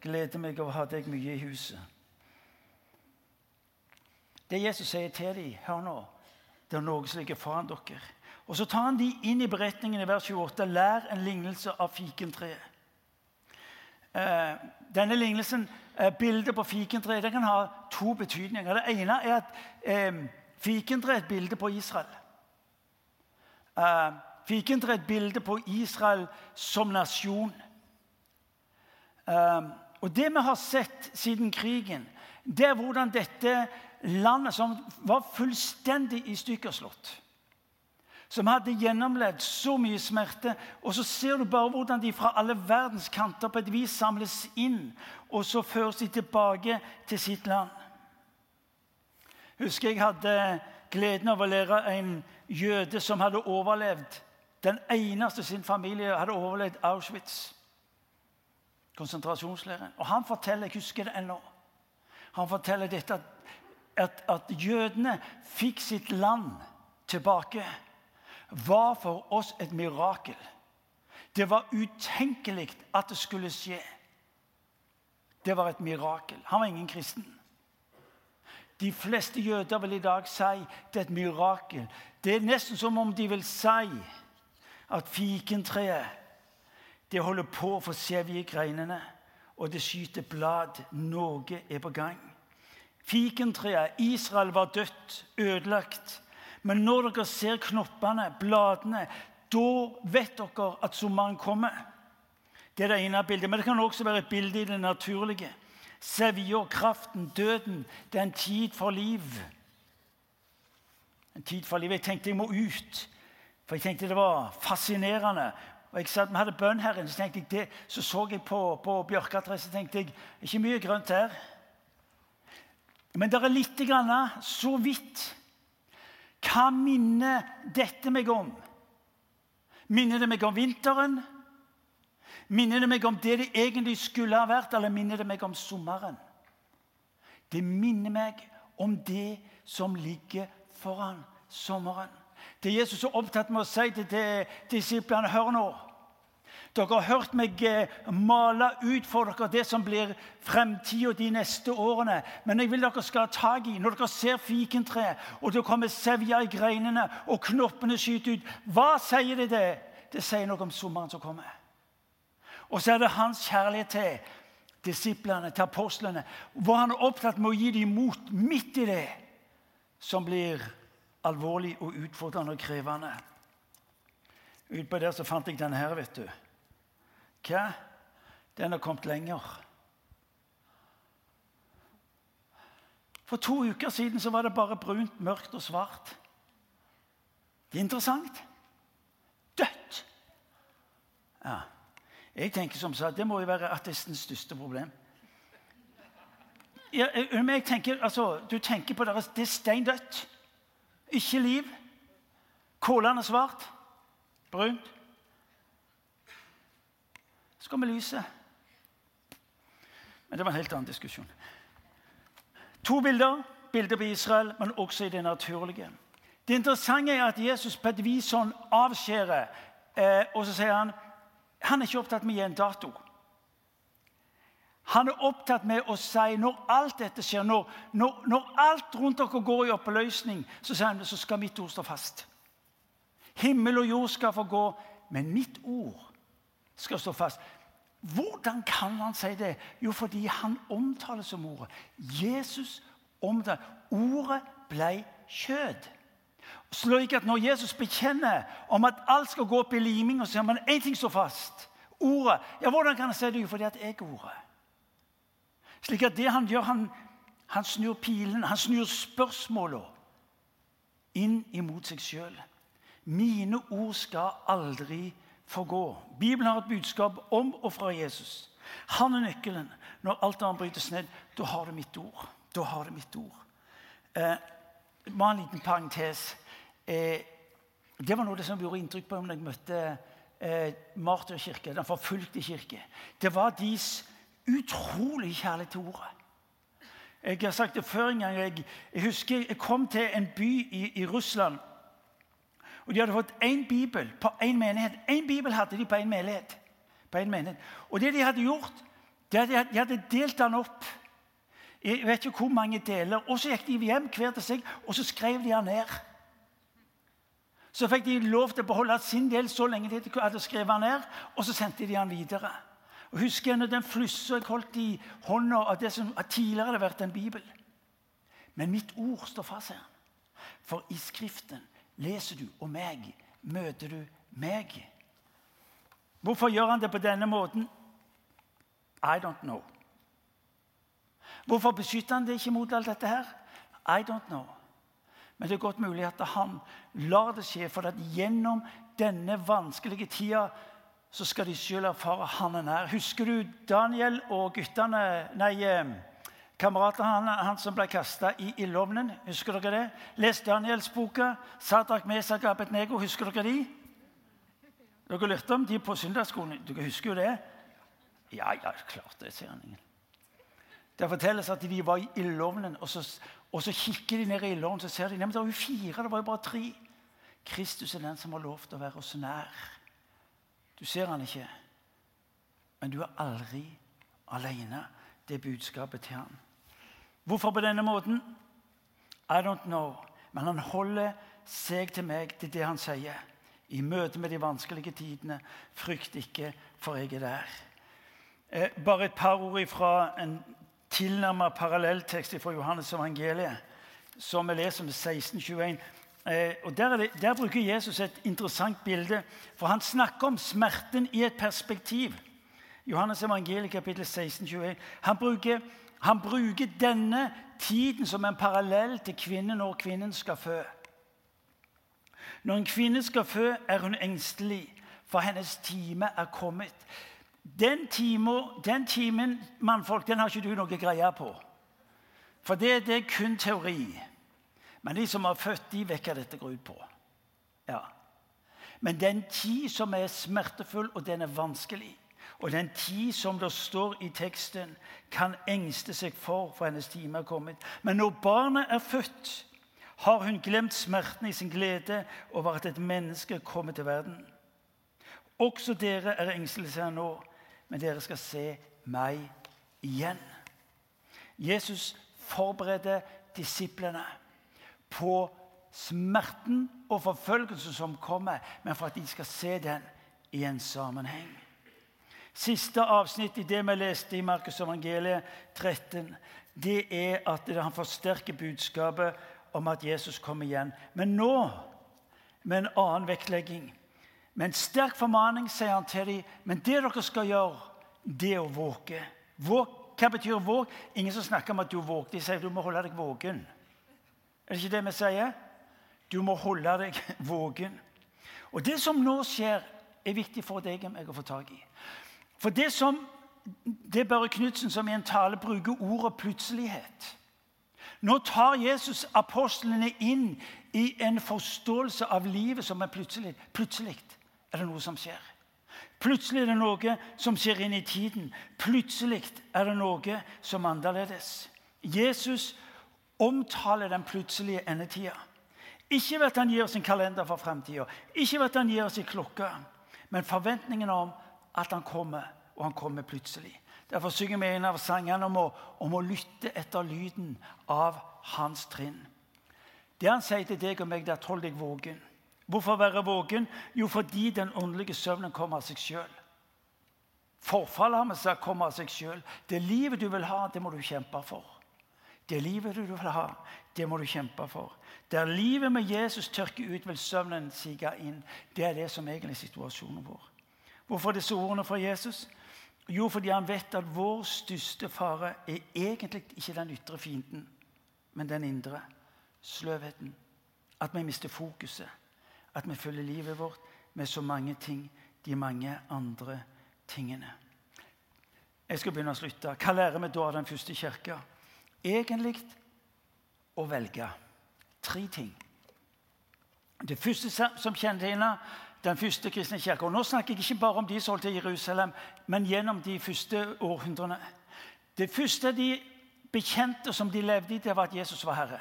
Gleder meg over å ha deg mye i huset. Det Jesus sier til dem, hør nå, det er noe som ligger foran dere. Og Så tar han de inn i beretningen i vers 28. Lær en lignelse av fikentreet. Eh, denne lignelsen, eh, bildet på fikentreet, det kan ha to betydninger. Det ene er at eh, fikentreet er et bilde på Israel. Uh, Fikentre et bilde på Israel som nasjon. Eh, og Det vi har sett siden krigen, det er hvordan dette landet, som var fullstendig i stykker slått som hadde gjennomlevd så mye smerte. Og så ser du bare hvordan de fra alle verdens kanter på et vis samles inn, og så føres de tilbake til sitt land. Husker jeg hadde gleden av å lære en jøde som hadde overlevd. Den eneste sin familie hadde overlevd Auschwitz, konsentrasjonsleiren. Og han forteller jeg husker det ennå, han forteller dette at, at, at jødene fikk sitt land tilbake, var for oss et mirakel. Det var utenkelig at det skulle skje. Det var et mirakel. Han var ingen kristen. De fleste jøder vil i dag si det er et mirakel. Det er nesten som om de vil si at fikentreet det holder på å få sevje greinene, og det skyter blad. Noe er på gang. Fikentreet, Israel var dødt, ødelagt. Men når dere ser knoppene, bladene, da vet dere at sommeren kommer. Det er det ene bildet. Men det kan også være et bilde i det naturlige. Sevja, kraften, døden. Det er en tid for liv. En tid for liv. Jeg tenkte jeg må ut, for jeg tenkte det var fascinerende. Og jeg satt, Vi hadde bønn her inne, så så så jeg på, på bjørkatreet så tenkte jeg ikke mye grønt her. Men det er litt grann, så vidt. Hva minner dette meg om? Minner det meg om vinteren? Minner det meg om det det egentlig skulle ha vært, eller minner det meg om sommeren? Det minner meg om det som ligger foran sommeren. Det Jesus er opptatt med å si til disiplene Hør nå. Dere har hørt meg eh, male ut for dere det som blir fremtida de neste årene. Men jeg vil dere skal ha tak i når dere ser fikentreet, og det kommer sevja i greinene, og knoppene skyter ut. Hva sier det det? Det sier noe om sommeren som kommer. Og så er det hans kjærlighet til disiplene, til apostlene, hvor han er opptatt med å gi dem mot midt i det som blir alvorlig og utfordrende og krevende. Utpå der så fant jeg denne her, vet du. Hva? Den har kommet lenger. For to uker siden så var det bare brunt, mørkt og svart. Det er interessant. Dødt. Ja. Jeg tenker som sagt, Det må jo være ateistens største problem. Ja, jeg tenker, altså, du tenker på deres, Det er steindødt. Ikke liv. Kålene svart. Brunt så kommer lyset. Men det var en helt annen diskusjon. To bilder. Bilder på Israel, men også i det naturlige. Det interessante er at Jesus på et vis sånn avskjærer, eh, og så sier han han er ikke opptatt med å gi en dato. Han er opptatt med å si når alt dette skjer, når, når, når alt rundt dere går i oppløsning, så sier han så skal mitt ord stå fast. Himmel og jord skal få gå, men mitt ord skal stå fast. Hvordan kan han si det? Jo, fordi han omtales som ordet. Jesus omtales. Ordet ble kjød. Slik at Når Jesus bekjenner om at alt skal gå opp i liming, og sier man én ting står fast Ordet. Ja, Hvordan kan han si det? Jo, fordi at jeg er ordet. Slik at det han gjør, han, han snur pilen, han snur spørsmåla inn imot seg sjøl. Mine ord skal aldri forgå. Bibelen har et budskap om og fra Jesus. Han er nøkkelen. Når alt annet brytes ned, da har du mitt ord. Da har du mitt ord. Eh, bare en liten parentes. Eh, det var noe som gjorde inntrykk på meg når jeg møtte eh, Martyrkirke, den forfulgte kirke. Det var deres utrolig kjærlighet til ordet. Jeg har sagt det før en gang. Jeg, jeg husker jeg kom til en by i, i Russland og De hadde fått én bibel på én menighet. Én bibel hadde de på én menighet. En menighet. Og det de hadde gjort, det hadde, de hadde delt den opp. Jeg vet ikke hvor mange deler. Og så gikk de hjem hver til seg, og så skrev de den ned. Så fikk de lov til å beholde sin del så lenge de hadde skrevet den ned, og så sendte de den videre. Og husker jeg når den flyssa jeg holdt i hånda av det som tidligere hadde vært en bibel. Men mitt ord står fast her. For i Skriften leser du om meg, møter du meg. Hvorfor gjør han det på denne måten? I don't know. Hvorfor beskytter han det ikke mot alt dette her? I don't know. Men det er godt mulig at han lar det skje, for at gjennom denne vanskelige tida så skal de selv erfare han er nær. Husker du Daniel og guttene Nei, Kameraten han, han som ble kasta i ildovnen, husker dere det? Les Danielsboka. Sadrak Mesak Abednego, husker dere de? Dere lurte om de på søndagsskolen. Dere husker jo det? Ja, ja, klart det, sier han ingen. Det fortelles at de var i ildovnen, og, og, så kikker de ned i ildovnen så ser de, nei, det var jo fire, det var jo bare tre. Kristus er den som har lov til å være oss nær. Du ser han ikke, men du er aldri alene. Det er budskapet til han. Hvorfor på denne måten? I don't know. Men han holder seg til meg. Er det han sier. I møte med de vanskelige tidene, frykt ikke, for jeg er der. Eh, bare et par ord fra en tilnærmet parallelltekst fra Johannes evangeliet, som vi leser om 1621. Eh, og der, det, der, bruker Jesus et interessant bilde, for han snakker om smerten i et perspektiv. Johannes evangeliet kapittel 16, 21. Han bruker, han bruker denne tiden som en parallell til kvinnen når kvinnen skal fø. Når en kvinne skal fø, er hun engstelig, for hennes time er kommet. Den, time, den timen mannfolk, den har ikke du noe greie på. For det, det, er kun teori. Men de som er født, de hva dette går på. Ja. Men den tid som er smertefull, og den er vanskelig, og den tid som det står i teksten, kan engste seg for, for hennes time er kommet. Men når barnet er født, har hun glemt smerten i sin glede over at et menneske kommer til verden. Også dere er engstelige nå, men dere skal se meg igjen. Jesus forbereder disiplene på smerten og forfølgelsen som kommer, men for at de skal se den i en sammenheng. Siste avsnitt i det vi leste i Markus evangeliet 13, det er at han forsterker budskapet om at Jesus kommer igjen. Men nå med en annen vektlegging. Med en sterk formaning sier han til dem men det dere skal gjøre, det er å våke. Våk, hva betyr våk? Ingen som snakker om at du våker. De sier du må holde deg våken. Er det ikke det vi sier? Du må holde deg våken. Og det som nå skjer, er viktig for deg og meg å få tak i. For det som det er Børre Knutsen som i en tale bruker ordet plutselighet. Nå tar Jesus apostlene inn i en forståelse av livet som er plutselig. Plutselig er det noe som skjer. Plutselig er det noe som skjer inn i tiden. Plutselig er det noe som er annerledes. Jesus omtaler den plutselige endetida. Ikke ved at han gir oss en kalender for framtida, ikke ved at han gir oss en klokke, men forventningen om at han kommer, og han kommer plutselig. Derfor synger vi en av sangene om å, om å lytte etter lyden av hans trinn. Det han sier til deg og meg, det er at hold deg våken. Hvorfor være våken? Jo, fordi den åndelige søvnen kommer av seg sjøl. Forfallet har vi sagt kommer av seg sjøl. Det livet du vil ha, det må du kjempe for. Det livet du vil ha, det må du kjempe for. Der livet med Jesus tørker ut, vil søvnen sige inn. Det er det som egentlig er situasjonen vår. Hvorfor disse ordene fra Jesus? Jo, fordi han vet at vår største fare er egentlig ikke den ytre fienden, men den indre. Sløvheten. At vi mister fokuset. At vi følger livet vårt med så mange ting, de mange andre tingene. Jeg skal begynne å slutte. Hva lærer vi da av den første kirka? Egentlig å velge tre ting. Det første som kjennetegner den første kristne kirka. Og nå snakker jeg ikke bare om de som holdt til Jerusalem, men gjennom de første århundrene. Det første de bekjente som de levde i, det var at Jesus var herre.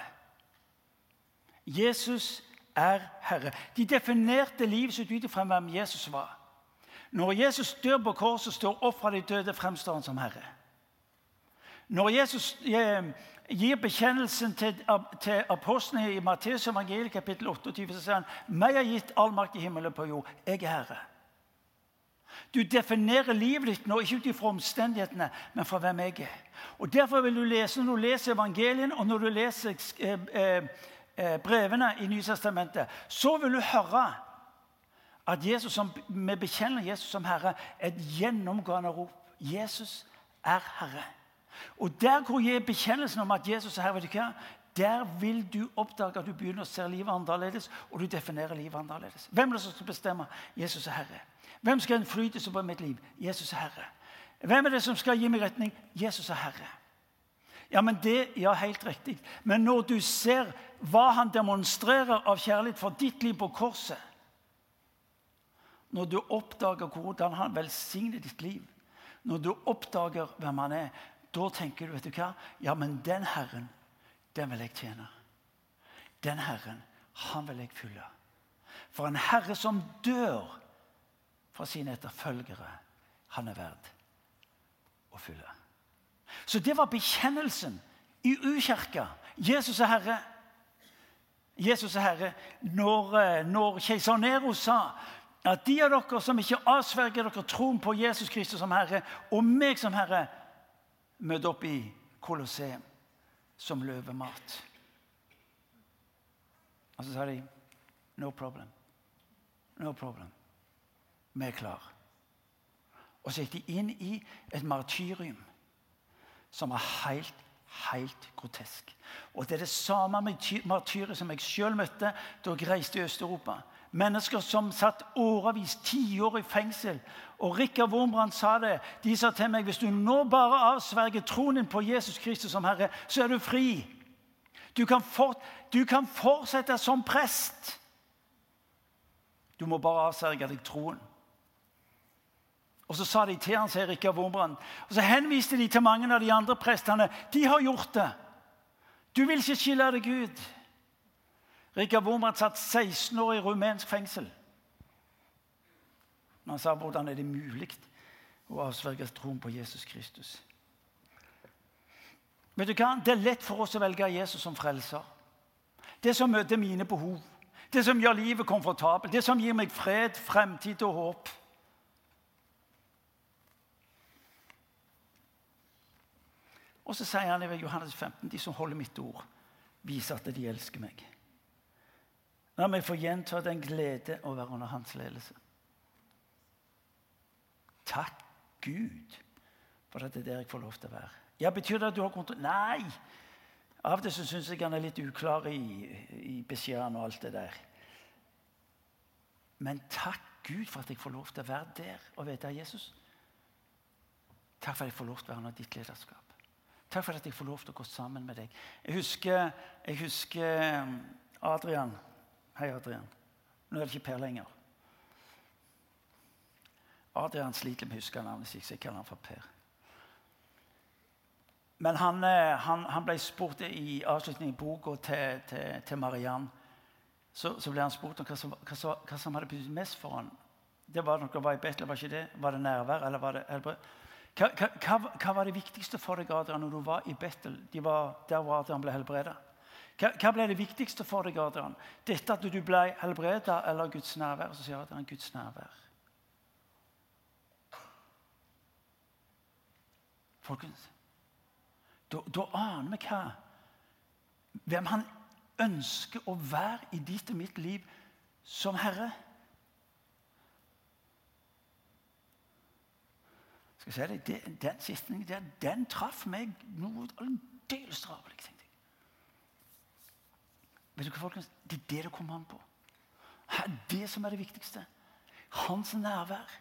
Jesus er herre. De definerte livet sitt ut fra hvem Jesus var. Når Jesus dør på korset, står opp fra de døde, fremstår han som herre. Når Jesus eh, gir bekjennelsen til, apostlene i Matteus evangeliet kapittel 28, så sier han meg har gitt all makt i himmelen på jord. Jeg er herre. Du definerer livet ditt nå ikke ut fra omstendighetene, men fra hvem jeg er. Og Derfor vil du lese når du leser evangelien og når du leser eh, eh brevene i Nytestamentet, så vil du høre at Jesus som, vi bekjenner Jesus som Herre, et gjennomgående rop. Jesus er Herre. Og Der hvor jeg bekjennelsen om at Jesus er Herre, vet du hva? der vil du oppdage at du begynner å se livet annerledes, og du definerer livet annerledes. Hvem er det som skal bestemme? Jesus er Herre. Hvem skal ha innflytelse på mitt liv? Jesus er Herre. Hvem er det som skal gi meg retning? Jesus er Herre. Ja, men det, ja, helt riktig. Men når du ser hva han demonstrerer av kjærlighet for ditt liv på korset Når du oppdager hvordan han velsigner ditt liv, når du oppdager hvem han er, da tenker du vet du hva? Ja, men den Herren, den vil jeg tjene. Den Herren, han vil jeg fylle. For en Herre som dør for sine etterfølgere, han er verd å fylle. Så det var bekjennelsen i ukirka. Jesus er Herre. Jesus er Herre, når, eh, når keiser Nero sa at de av dere som ikke avsverger dere troen på Jesus Kristus som Herre, og meg som Herre, møter opp i Colosseum som løvemat. Og så sa de no problem. No problem. Vi er klar. Og så gikk de inn i et martyrium som var helt, helt grotesk. Og det er det samme martyret som jeg sjøl møtte da jeg reiste i Øst-Europa. Mennesker som satt årevis, tiår i fengsel. Og Rikard Wormbrand sa det. De sa til meg hvis du nå bare avsverger troen din på Jesus Kristus som Herre, så er du fri. Du kan, fort, du kan fortsette som prest. Du må bare avsverge deg troen. Og Så sa de til han, sier Rikard Wormbrand. Og så henviste de til mange av de andre prestene. De har gjort det. Du vil ikke skille deg ut. Rikard Wormbrand satt 16 år i rumensk fengsel. Men han sa hvordan er det mulig å avsverge troen på Jesus Kristus. Vet du hva? Det er lett for oss å velge Jesus som frelser. Det som møter mine behov. Det som gjør livet komfortabelt. Det som gir meg fred, fremtid og håp. Og så sier han i Johannes 15.: De som holder mitt ord, viser at de elsker meg. La meg få gjenta den glede å være under hans ledelse. Takk Gud for at det er der jeg får lov til å være. Ja, Betyr det at du har kontroll? Nei! Av og til syns jeg han er litt uklar i, i beskjedene og alt det der. Men takk Gud for at jeg får lov til å være der og vite Jesus. Takk for at jeg får lov til å være under ditt lederskap. Takk for at jeg får lov til å gå sammen med deg. Jeg husker, jeg husker um, Adrian Hei, Adrian. Nå er det ikke Per lenger. Adrian sliter med å huske navnet sitt, så jeg kaller han for Per. Men han, eh, han, han ble spurt i avslutningen i boka til, til, til, Mariann så, så, ble han spurt om hva som, hva, hva som hadde betydd mest for han. Det var noe var i Betel, var ikke det? Var det nærvær, eller var det helbred? Hva, hva, hva, var det viktigste for deg Adrian, når du var i Bethel? De var, der hvor Adrian ble helbredet? Hva, hva, ble det viktigste for deg, Adrian? Dette at du ble helbreda eller Guds nærvær? Så sier Adrian Guds nærvær. Folkens, da, da aner vi hva Hvem han ønsker å være i ditt og mitt liv som Herre. Skal jeg si det, Den, setningen der, den traff meg noe aldeles travelt. Vet du hva, folkens? Det er det det kommer an på. Det som er det viktigste. Hans nærvær.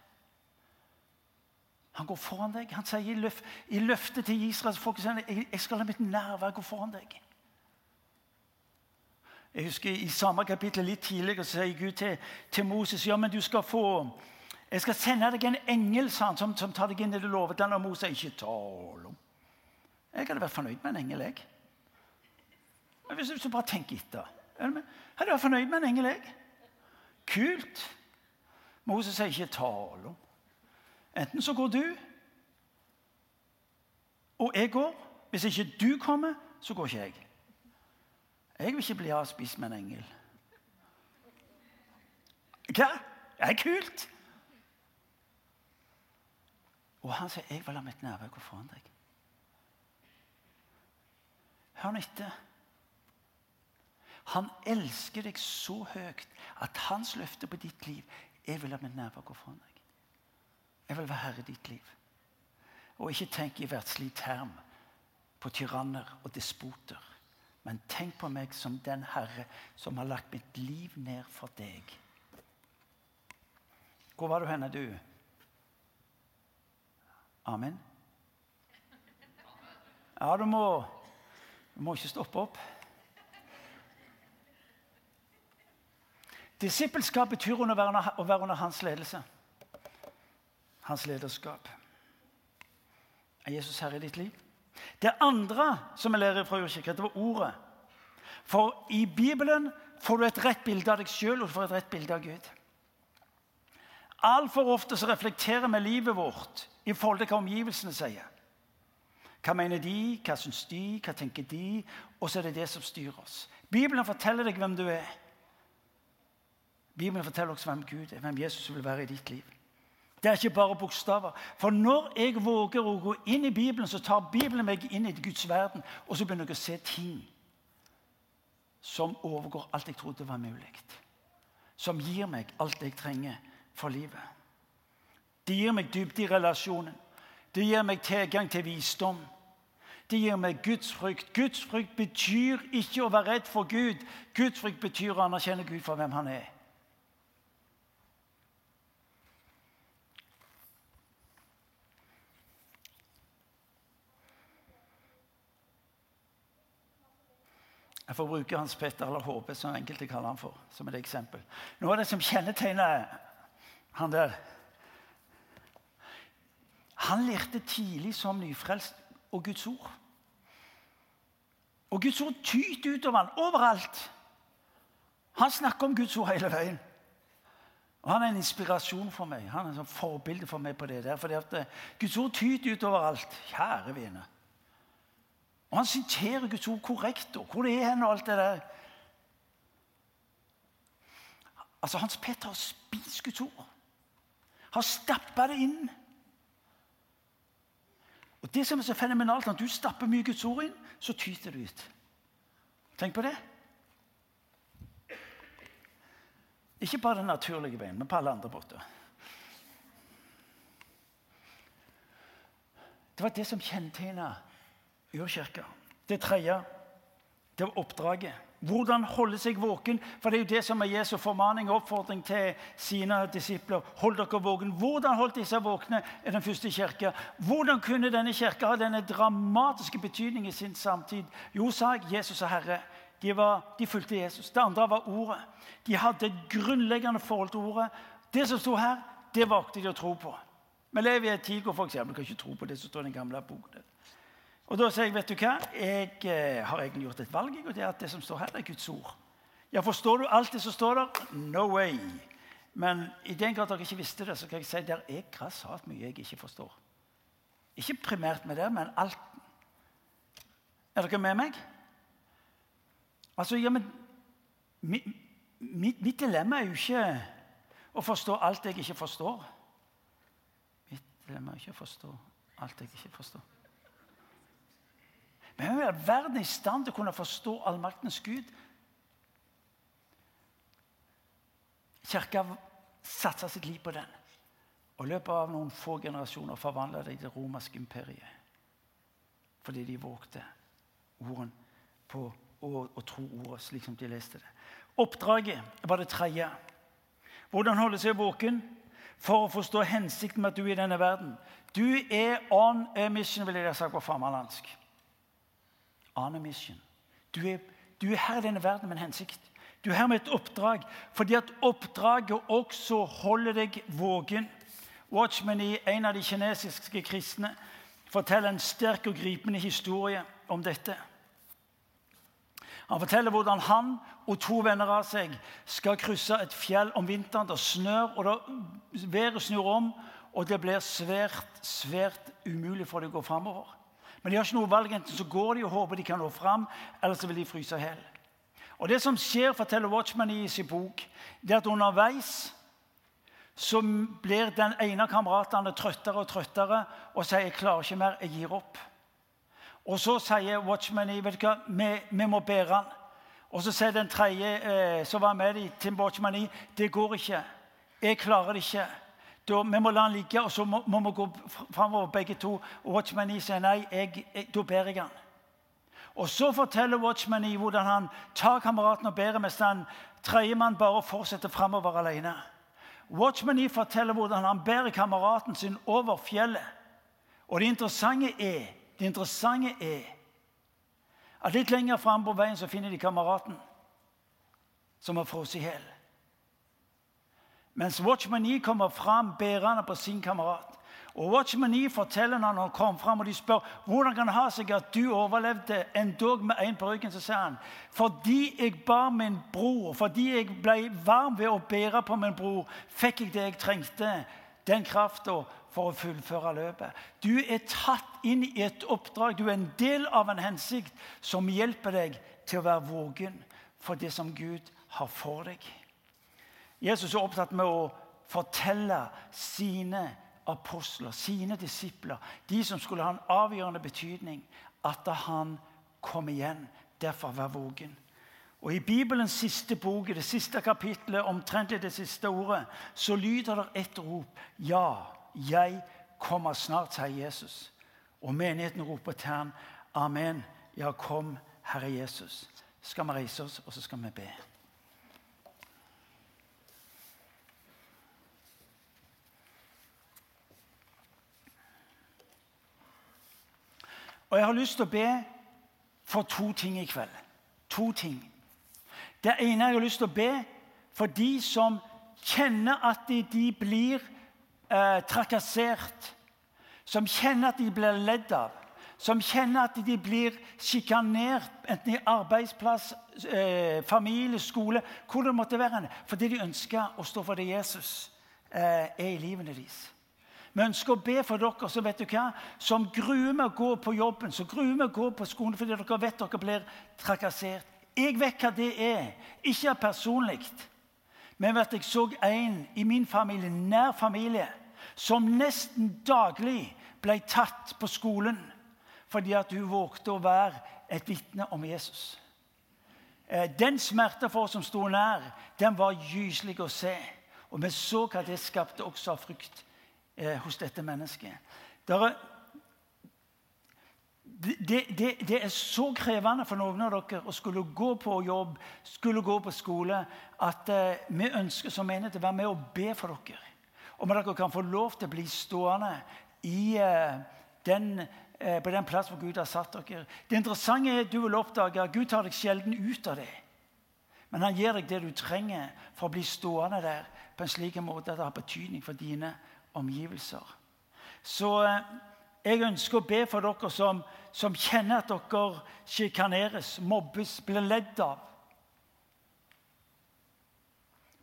Han går foran deg. Han sier i, løf i løftet til Israels folk jeg, jeg skal la mitt nærvær gå foran deg. Jeg husker I samme kapittel litt tidligere sier Gud til, til, Moses ja, men du skal få, jeg skal sende deg en engel han, som, som, tar deg inn i det lovet. Og Moses ikke tale om. Jeg hadde vært fornøyd med en engel. jeg. Men hvis du bare tenker etter Hadde vært fornøyd med en engel, jeg. Kult. Moses sier ikke tale om. Enten så går du, og jeg går. Hvis ikke du kommer, så går ikke jeg. Jeg vil ikke bli avspist med en engel. Hva? Det er kult! Og han sier, 'Jeg vil la mitt nærvær gå foran deg'. Hør nå etter. Han elsker deg så høyt at hans løfte på ditt liv Jeg vil la mitt nærvær gå foran deg. Jeg vil være herre i ditt liv. Og ikke tenk i verdslig term på tyranner og despoter. Men tenk på meg som den Herre som har lagt mitt liv ned for deg. Hvor var du henne, du? Amen? Ja, du må, du må ikke stoppe opp. Disippelskap betyr å være, under, hans ledelse. Hans lederskap. Er Jesus herre i ditt liv? Det andre som vi lærer fra urkirka, det var ordet. For i Bibelen får du et rett bilde av deg sjøl og du får et rett bilde av Gud. Altfor ofte så reflekterer vi livet vårt i forhold til hva omgivelsene sier. Hva mener de, hva syns de, hva tenker de? Og så er det det som styrer oss. Bibelen forteller deg hvem du er. Bibelen forteller også hvem Gud er, hvem Jesus vil være i ditt liv. Det er ikke bare bokstaver. For når jeg våger å gå inn i Bibelen, så tar Bibelen meg inn i Guds verden, og så begynner jeg å se ting som overgår alt jeg trodde var mulig. Som gir meg alt jeg trenger for livet. Det gir meg dybde i relasjonen. Det gir meg tilgang til visdom. Det gir meg gudsfrykt. Gudsfrykt betyr ikke å være redd for Gud. Gudsfrykt betyr å anerkjenne Gud for hvem han er. Jeg får bruke Hans Petter eller HP, som enkelte kaller han for, som et eksempel. Noe av det som kjennetegner han der Han lærte tidlig som nyfrelst og Guds ord. Og Guds ord tyter utover han overalt. Han snakker om Guds ord hele veien. Og Han er en inspirasjon for meg. Han er et forbilde for meg på det der. fordi at eh, Guds ord tyter utover alt. Kjære vene. Og han siterer Guds ord korrekt. Og hvor det er hen og alt det der. Altså, Hans Peter har spist Guds ord. Har stappa det inn. Og Det som er så fenomenalt, når du stapper mye Guds ord inn, så tyter det ut. Tenk på det. Ikke bare den naturlige veien, men på alle andre måter. Det var det som kjennetegna urkirka. Det tredje det var oppdraget. Hvordan holde seg våken. For det er jo det som er Jesu formaning og oppfordring til sine disipler. Hold dere våken. Hvordan holdt de seg våkne i den første kirka? Hvordan kunne denne kirka ha denne dramatiske betydning i sin samtid? Jo, sa jeg, Jesus og Herre. De, var, de fulgte Jesus. Det andre var Ordet. De hadde et grunnleggende forhold til Ordet. Det som sto her, det valgte de å tro på. Vi lever i en tid hvor for eksempel, kan ikke tro på det som står i den gamle boken. Og Da sier jeg vet du hva, jeg eh, har egentlig gjort et valg. og det er at det som står her, er Guds ord. Ja, Forstår du alt det som står der? No way. Men i den grad dere ikke visste det, så kan jeg si der er grassat mye jeg ikke forstår. Ikke primært med det, men alt. Er dere med meg? Altså, ja, men mitt, mitt dilemma er jo ikke å forstå alt jeg ikke forstår. Mitt dilemma er ikke å forstå alt jeg ikke forstår. Men hvem i all verden er i stand til å kunne forstå allmaktens Gud? Kirka satsa sitt liv på den. Og i løpet av noen få generasjoner forvandla de det romerske imperiet. Fordi de vågte ordene på å tro ordet slik som de leste det. Oppdraget var det tredje. Hvordan holde seg våken for å forstå hensikten med at du er i denne verden. Du er on a mission, vil jeg ha sagt på farmalandsk on mission. Du er, du er her i denne verden med en hensikt. Du er her med et oppdrag, fordi at oppdraget også holder deg våken. Watchman, en av de kinesiske kristne, forteller en sterk og gripende historie om dette. Han forteller hvordan han og to venner av seg skal krysse et fjell om vinteren. Det snør, og det, været snur om, og det blir svært, svært umulig for dem å gå framover. Men de har ikke noe valg. Enten så går de og håper de kan nå fram, eller så vil de fryse i hjel. Og det som skjer, forteller Watchman i sin bok, det er at underveis så blir den ene av kameratene trøttere og trøttere og sier 'jeg klarer ikke mer, jeg gir opp'. Og så sier Watchman i, vet du hva, vi, vi må bære han. Og så sier den tredje eh, som var med i, Tim Watchman i, 'Det går ikke. Jeg klarer det ikke.' Da, vi må la han ligge, og så må, må vi gå framover begge to. Watchman E sier nei, jeg, jeg, da ber jeg han. Og Så forteller Watchman E hvordan han tar kameraten og ber, mens den tredjemann bare fortsetter framover alene. Watchman E forteller hvordan han bærer kameraten sin over fjellet. Og det interessante er, det interessante er at litt lenger fram på veien så finner de kameraten som har frosset i hjel. Mens Watchman E kommer fram bærende på sin kamerat. Og Watchman E forteller når han kom fram, og de spør hvordan kan det ha seg at du overlevde endog med én på ryggen. Så sier han fordi jeg bar min bror, fordi jeg ble varm ved å bære på min bror, fikk jeg det jeg trengte, den krafta for å fullføre løpet. Du er tatt inn i et oppdrag. Du er en del av en hensikt som hjelper deg til å være våken for det som Gud har for deg. Jesus er opptatt med å fortelle sine apostler, sine disipler, de som skulle ha en avgjørende betydning, at han kom igjen. Derfor vær våken. Og I Bibelens siste bok, det siste kapitlet, omtrent i det siste ordet, så lyder det et rop. Ja, jeg kommer snart, sier Jesus. Og menigheten roper til ham, Amen. Ja, kom, Herre Jesus. Skal vi reise oss, og så skal vi be. Og jeg har lyst til å be for to ting i kveld. To ting. Det ene jeg har lyst til å be for de som kjenner at de, de blir eh, trakassert. Som kjenner at de blir ledd av. Som kjenner at de blir sjikanert, enten i arbeidsplass, eh, familie, skole, hvor det måtte være. Fordi de ønsker å stå for det Jesus eh, er i livene deres. Vi ønsker å be for dere som vet du hva, som gruer med å gå på jobben, som gruer med å gå på skolen fordi dere vet dere blir trakassert. Jeg vet hva det er. Ikke personlig. Men at jeg så en i min familie, nær familie, som nesten daglig ble tatt på skolen fordi at hun vågte å være et vitne om Jesus. Eh, den smerte for oss som sto nær, den var gyselig å se. Og vi så hva det skapte også av frykt eh, hos dette mennesket. Er, det, det, det, er så krevende for noen av dere å skulle gå på jobb, skulle gå på skole, at eh, vi ønsker som menighet å være med og be for dere. Om dere kan få lov til å bli stående i, eh, den, eh, på den plass hvor Gud har satt dere. Det interessante er at du vil oppdage at Gud tar deg sjelden ut av det. Men han gir deg det du trenger for å bli stående der på en slik måte at det har betydning for dine omgivelser. Så eh, jeg ønsker å be for dere som, som kjenner at dere sjikaneres, mobbes, blir ledd av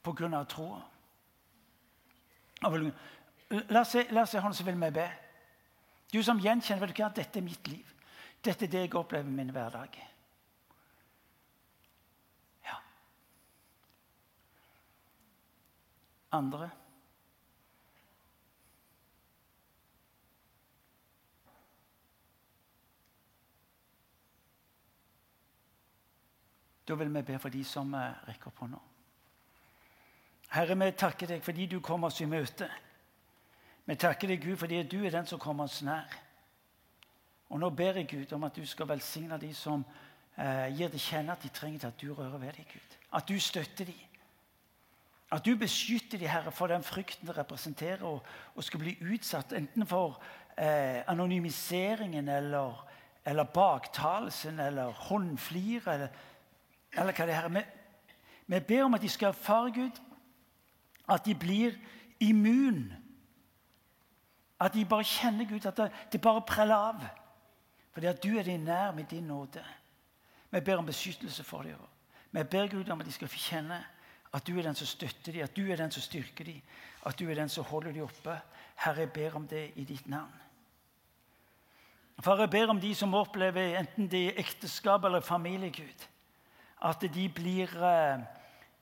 pga. troa. La oss se, han som vil vi be. Du som gjenkjenner vet du hva? Dette er mitt liv. Dette er det jeg opplever i min hverdag. Ja. Andre? Da vil vi be for de som eh, rekker opp hånda. Herre, vi takker deg fordi du kommer oss i møte. Vi takker deg, Gud, fordi du er den som kommer oss nær. Og nå ber jeg Gud om at du skal velsigne de som eh, gir til kjenne at de trenger at du rører ved dem, Gud. At du støtter dem. At du beskytter dem, Herre, for den frykten det representerer å skulle bli utsatt enten for eh, anonymiseringen eller, eller baktalelsen eller håndflir eller hva det er. Vi, ber om at de skal erfare Gud, at de blir immun. At de bare kjenner Gud, at det bare preller av. Fordi at du er dem nær med din nåde. Vi ber om beskyttelse for dem. Vi ber Gud om at de skal få kjenne at du er den som støtter dem, at du er den som styrker dem, at du er den som holder dem oppe. Herre, jeg ber om det i ditt navn. Far, jeg ber om de som opplever enten det er ekteskap eller familie, Gud at de blir, eh,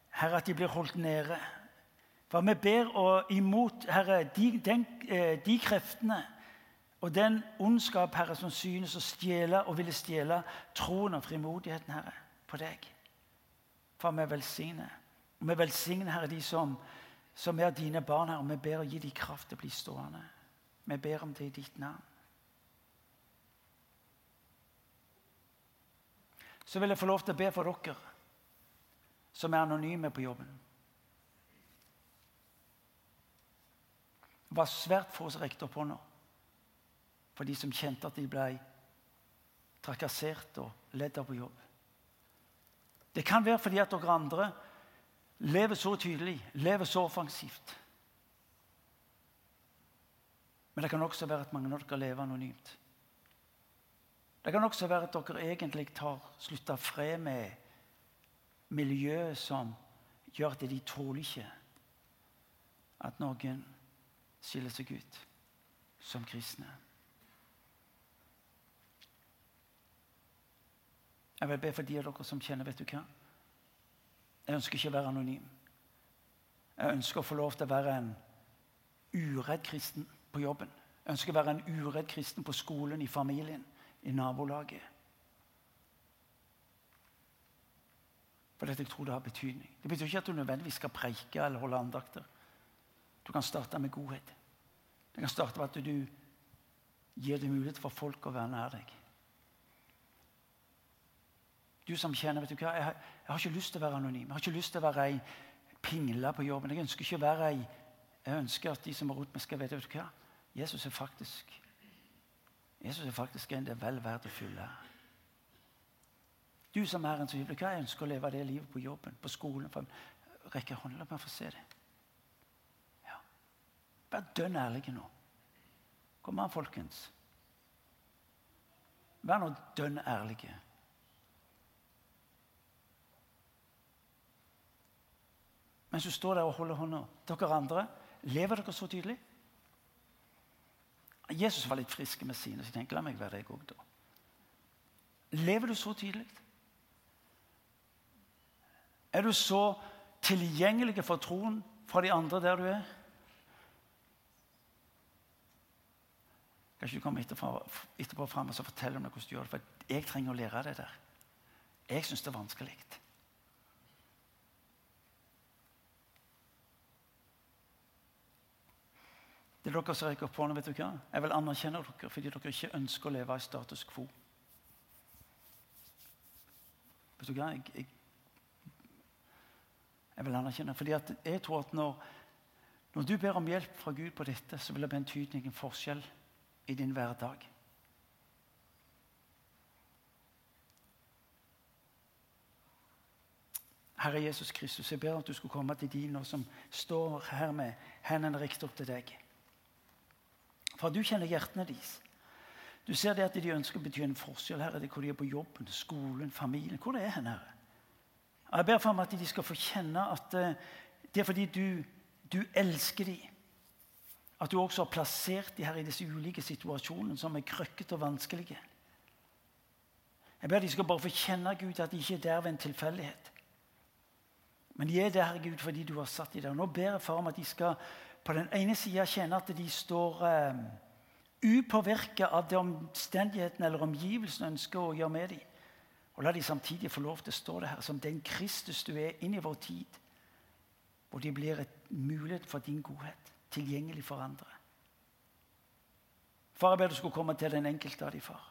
Herre, at de blir holdt nede. For vi ber imot, Herre, de, den, eh, de kreftene og den ondskap, Herre, som synes å stjele og ville stjele troen og frimodigheten, Herre, på deg. For vi velsigner. Og vi velsigner, Herre, de som, som er dine barn, Herre, og vi ber og gi dem kraft til å bli stående. Vi ber om det i ditt navn. Så vil jeg få lov til å be for dere som er anonyme på jobben. Det var svært få som rekte opp hånda for de som kjente at de ble trakassert og ledd av på jobb. Det kan være fordi at dere andre lever så tydelig, lever så offensivt. Men det kan også være at mange av dere lever anonymt. Det kan også være at dere egentlig har slutta fred med miljøet som gjør at de tåler ikke at noen skiller seg ut som kristne. Jeg vil be for de av dere som kjenner vet du hva? Jeg ønsker ikke å være anonym. Jeg ønsker å få lov til å være en uredd kristen på jobben. Jeg ønsker å være en uredd kristen på skolen, i familien, i nabolaget. For dette jeg tror det har betydning. Det betyr ikke at du nødvendigvis skal preike eller holde andakter. Du kan starte med godhet. Det kan starte med at du gir det mulighet for folk å være nær deg. Du som kjenner vet du hva, jeg har, jeg har ikke lyst til å være anonym. Jeg har ikke lyst til å være ei pingle på jobben. Jeg ønsker ikke å være ei Jeg ønsker at de som har rundt meg, skal vite vet du hva, Jesus er faktisk Jesus er faktisk en det er vel verdt å fylle. Du som er en som hva jeg ønsker å leve det livet på jobben, på skolen Rekker hånden, la meg få se det. Ja. Vær dønn ærlig nå. Kom an, folkens. Vær nå dønn ærlige. Mens du står der og holder hånda. Dere andre, lever dere så tydelig? Jesus var litt frisk med sine, så jeg tenkte la meg være jeg òg, da. Lever du så tydelig? Er du så tilgjengelig for troen fra de andre der du er? Kanskje du kommer etterpå, etterpå fram og så forteller meg hvordan du gjør det. For jeg trenger å lære det der. Jeg syns det er vanskelig. Det er dere som rekker opp hånda. vet du hva? Jeg vil anerkjenne dere fordi dere ikke ønsker å leve i status quo. Vet du hva? Jeg, jeg, jeg vil anerkjenne fordi jeg tror at når, når du ber om hjelp fra Gud på dette, så vil det bli en tydning, en forskjell i din hverdag. Herre Jesus Kristus, jeg ber at du skulle komme til de nå som står her med hendene riktig opp til deg. For du kjenner hjertene deres. Du ser det at de ønsker å bety en forskjell. Her er det hvor de er på jobben, skolen, familien. Hvor det er hen, Herre. Jeg ber for meg at de skal få kjenne at eh, det er fordi du, du elsker dem. At du også har plassert dem her i disse ulike situasjonene som er krøkkete og vanskelige. Jeg ber de skal bare få kjenne Gud, at de ikke er der ved en tilfeldighet. Men de er der, Gud, fordi du har satt dem der. Nå ber jeg for meg at de skal på den ene sida kjenne at de står eh, upåvirka av det omstendighetene eller omgivelsene ønsker å gjøre med dem. Og la de samtidig få lov til å stå det her som den Kristus du er inn i vår tid. Hvor de blir et mulighet for din godhet, tilgjengelig for andre. Far, jeg ber du skulle komme til den enkelte av de, far.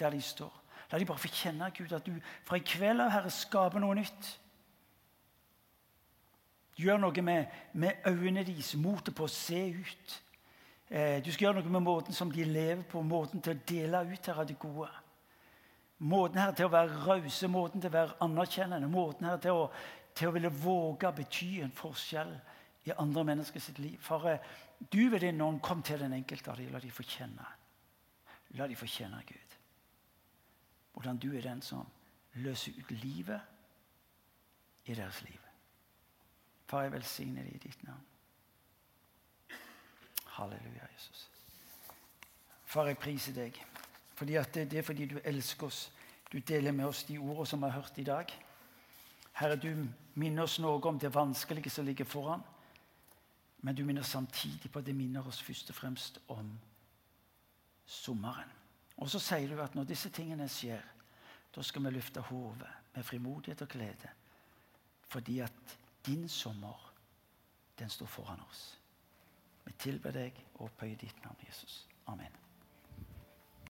Der de står. La de bare få kjenne Gud, at du fra i kveld av, Herre, skaper noe nytt. Gjør noe med, med øynene deres, motet på å se ut. Eh, du skal gjøre noe med måten som de lever på, måten til å dele ut her av det gode. Måten her til å være rause, måten til å være anerkjennende, måten her til å, til å ville våge bety en forskjell i andre mennesker sitt liv. Eh, du ved din ånd kom til den enkelte av dem. La dem få kjenne. La dem få kjenne Gud. Hvordan du er den som løser ut livet i deres liv. Far, jeg velsigner deg i ditt navn. Halleluja, Jesus. Far, jeg priser deg. Fordi det, det, er fordi du elsker oss. Du deler med oss de ordene som vi har hørt i dag. Herre, du minner oss noe om det vanskelige som ligger foran. Men du minner samtidig på at det minner oss først og fremst om sommeren. Og så sier du at når disse tingene skjer, da skal vi løfte hodet med frimodighet og glede. Fordi at din sommer, den står foran oss. Vi tilber deg og opphøyer ditt navn, Jesus. Amen.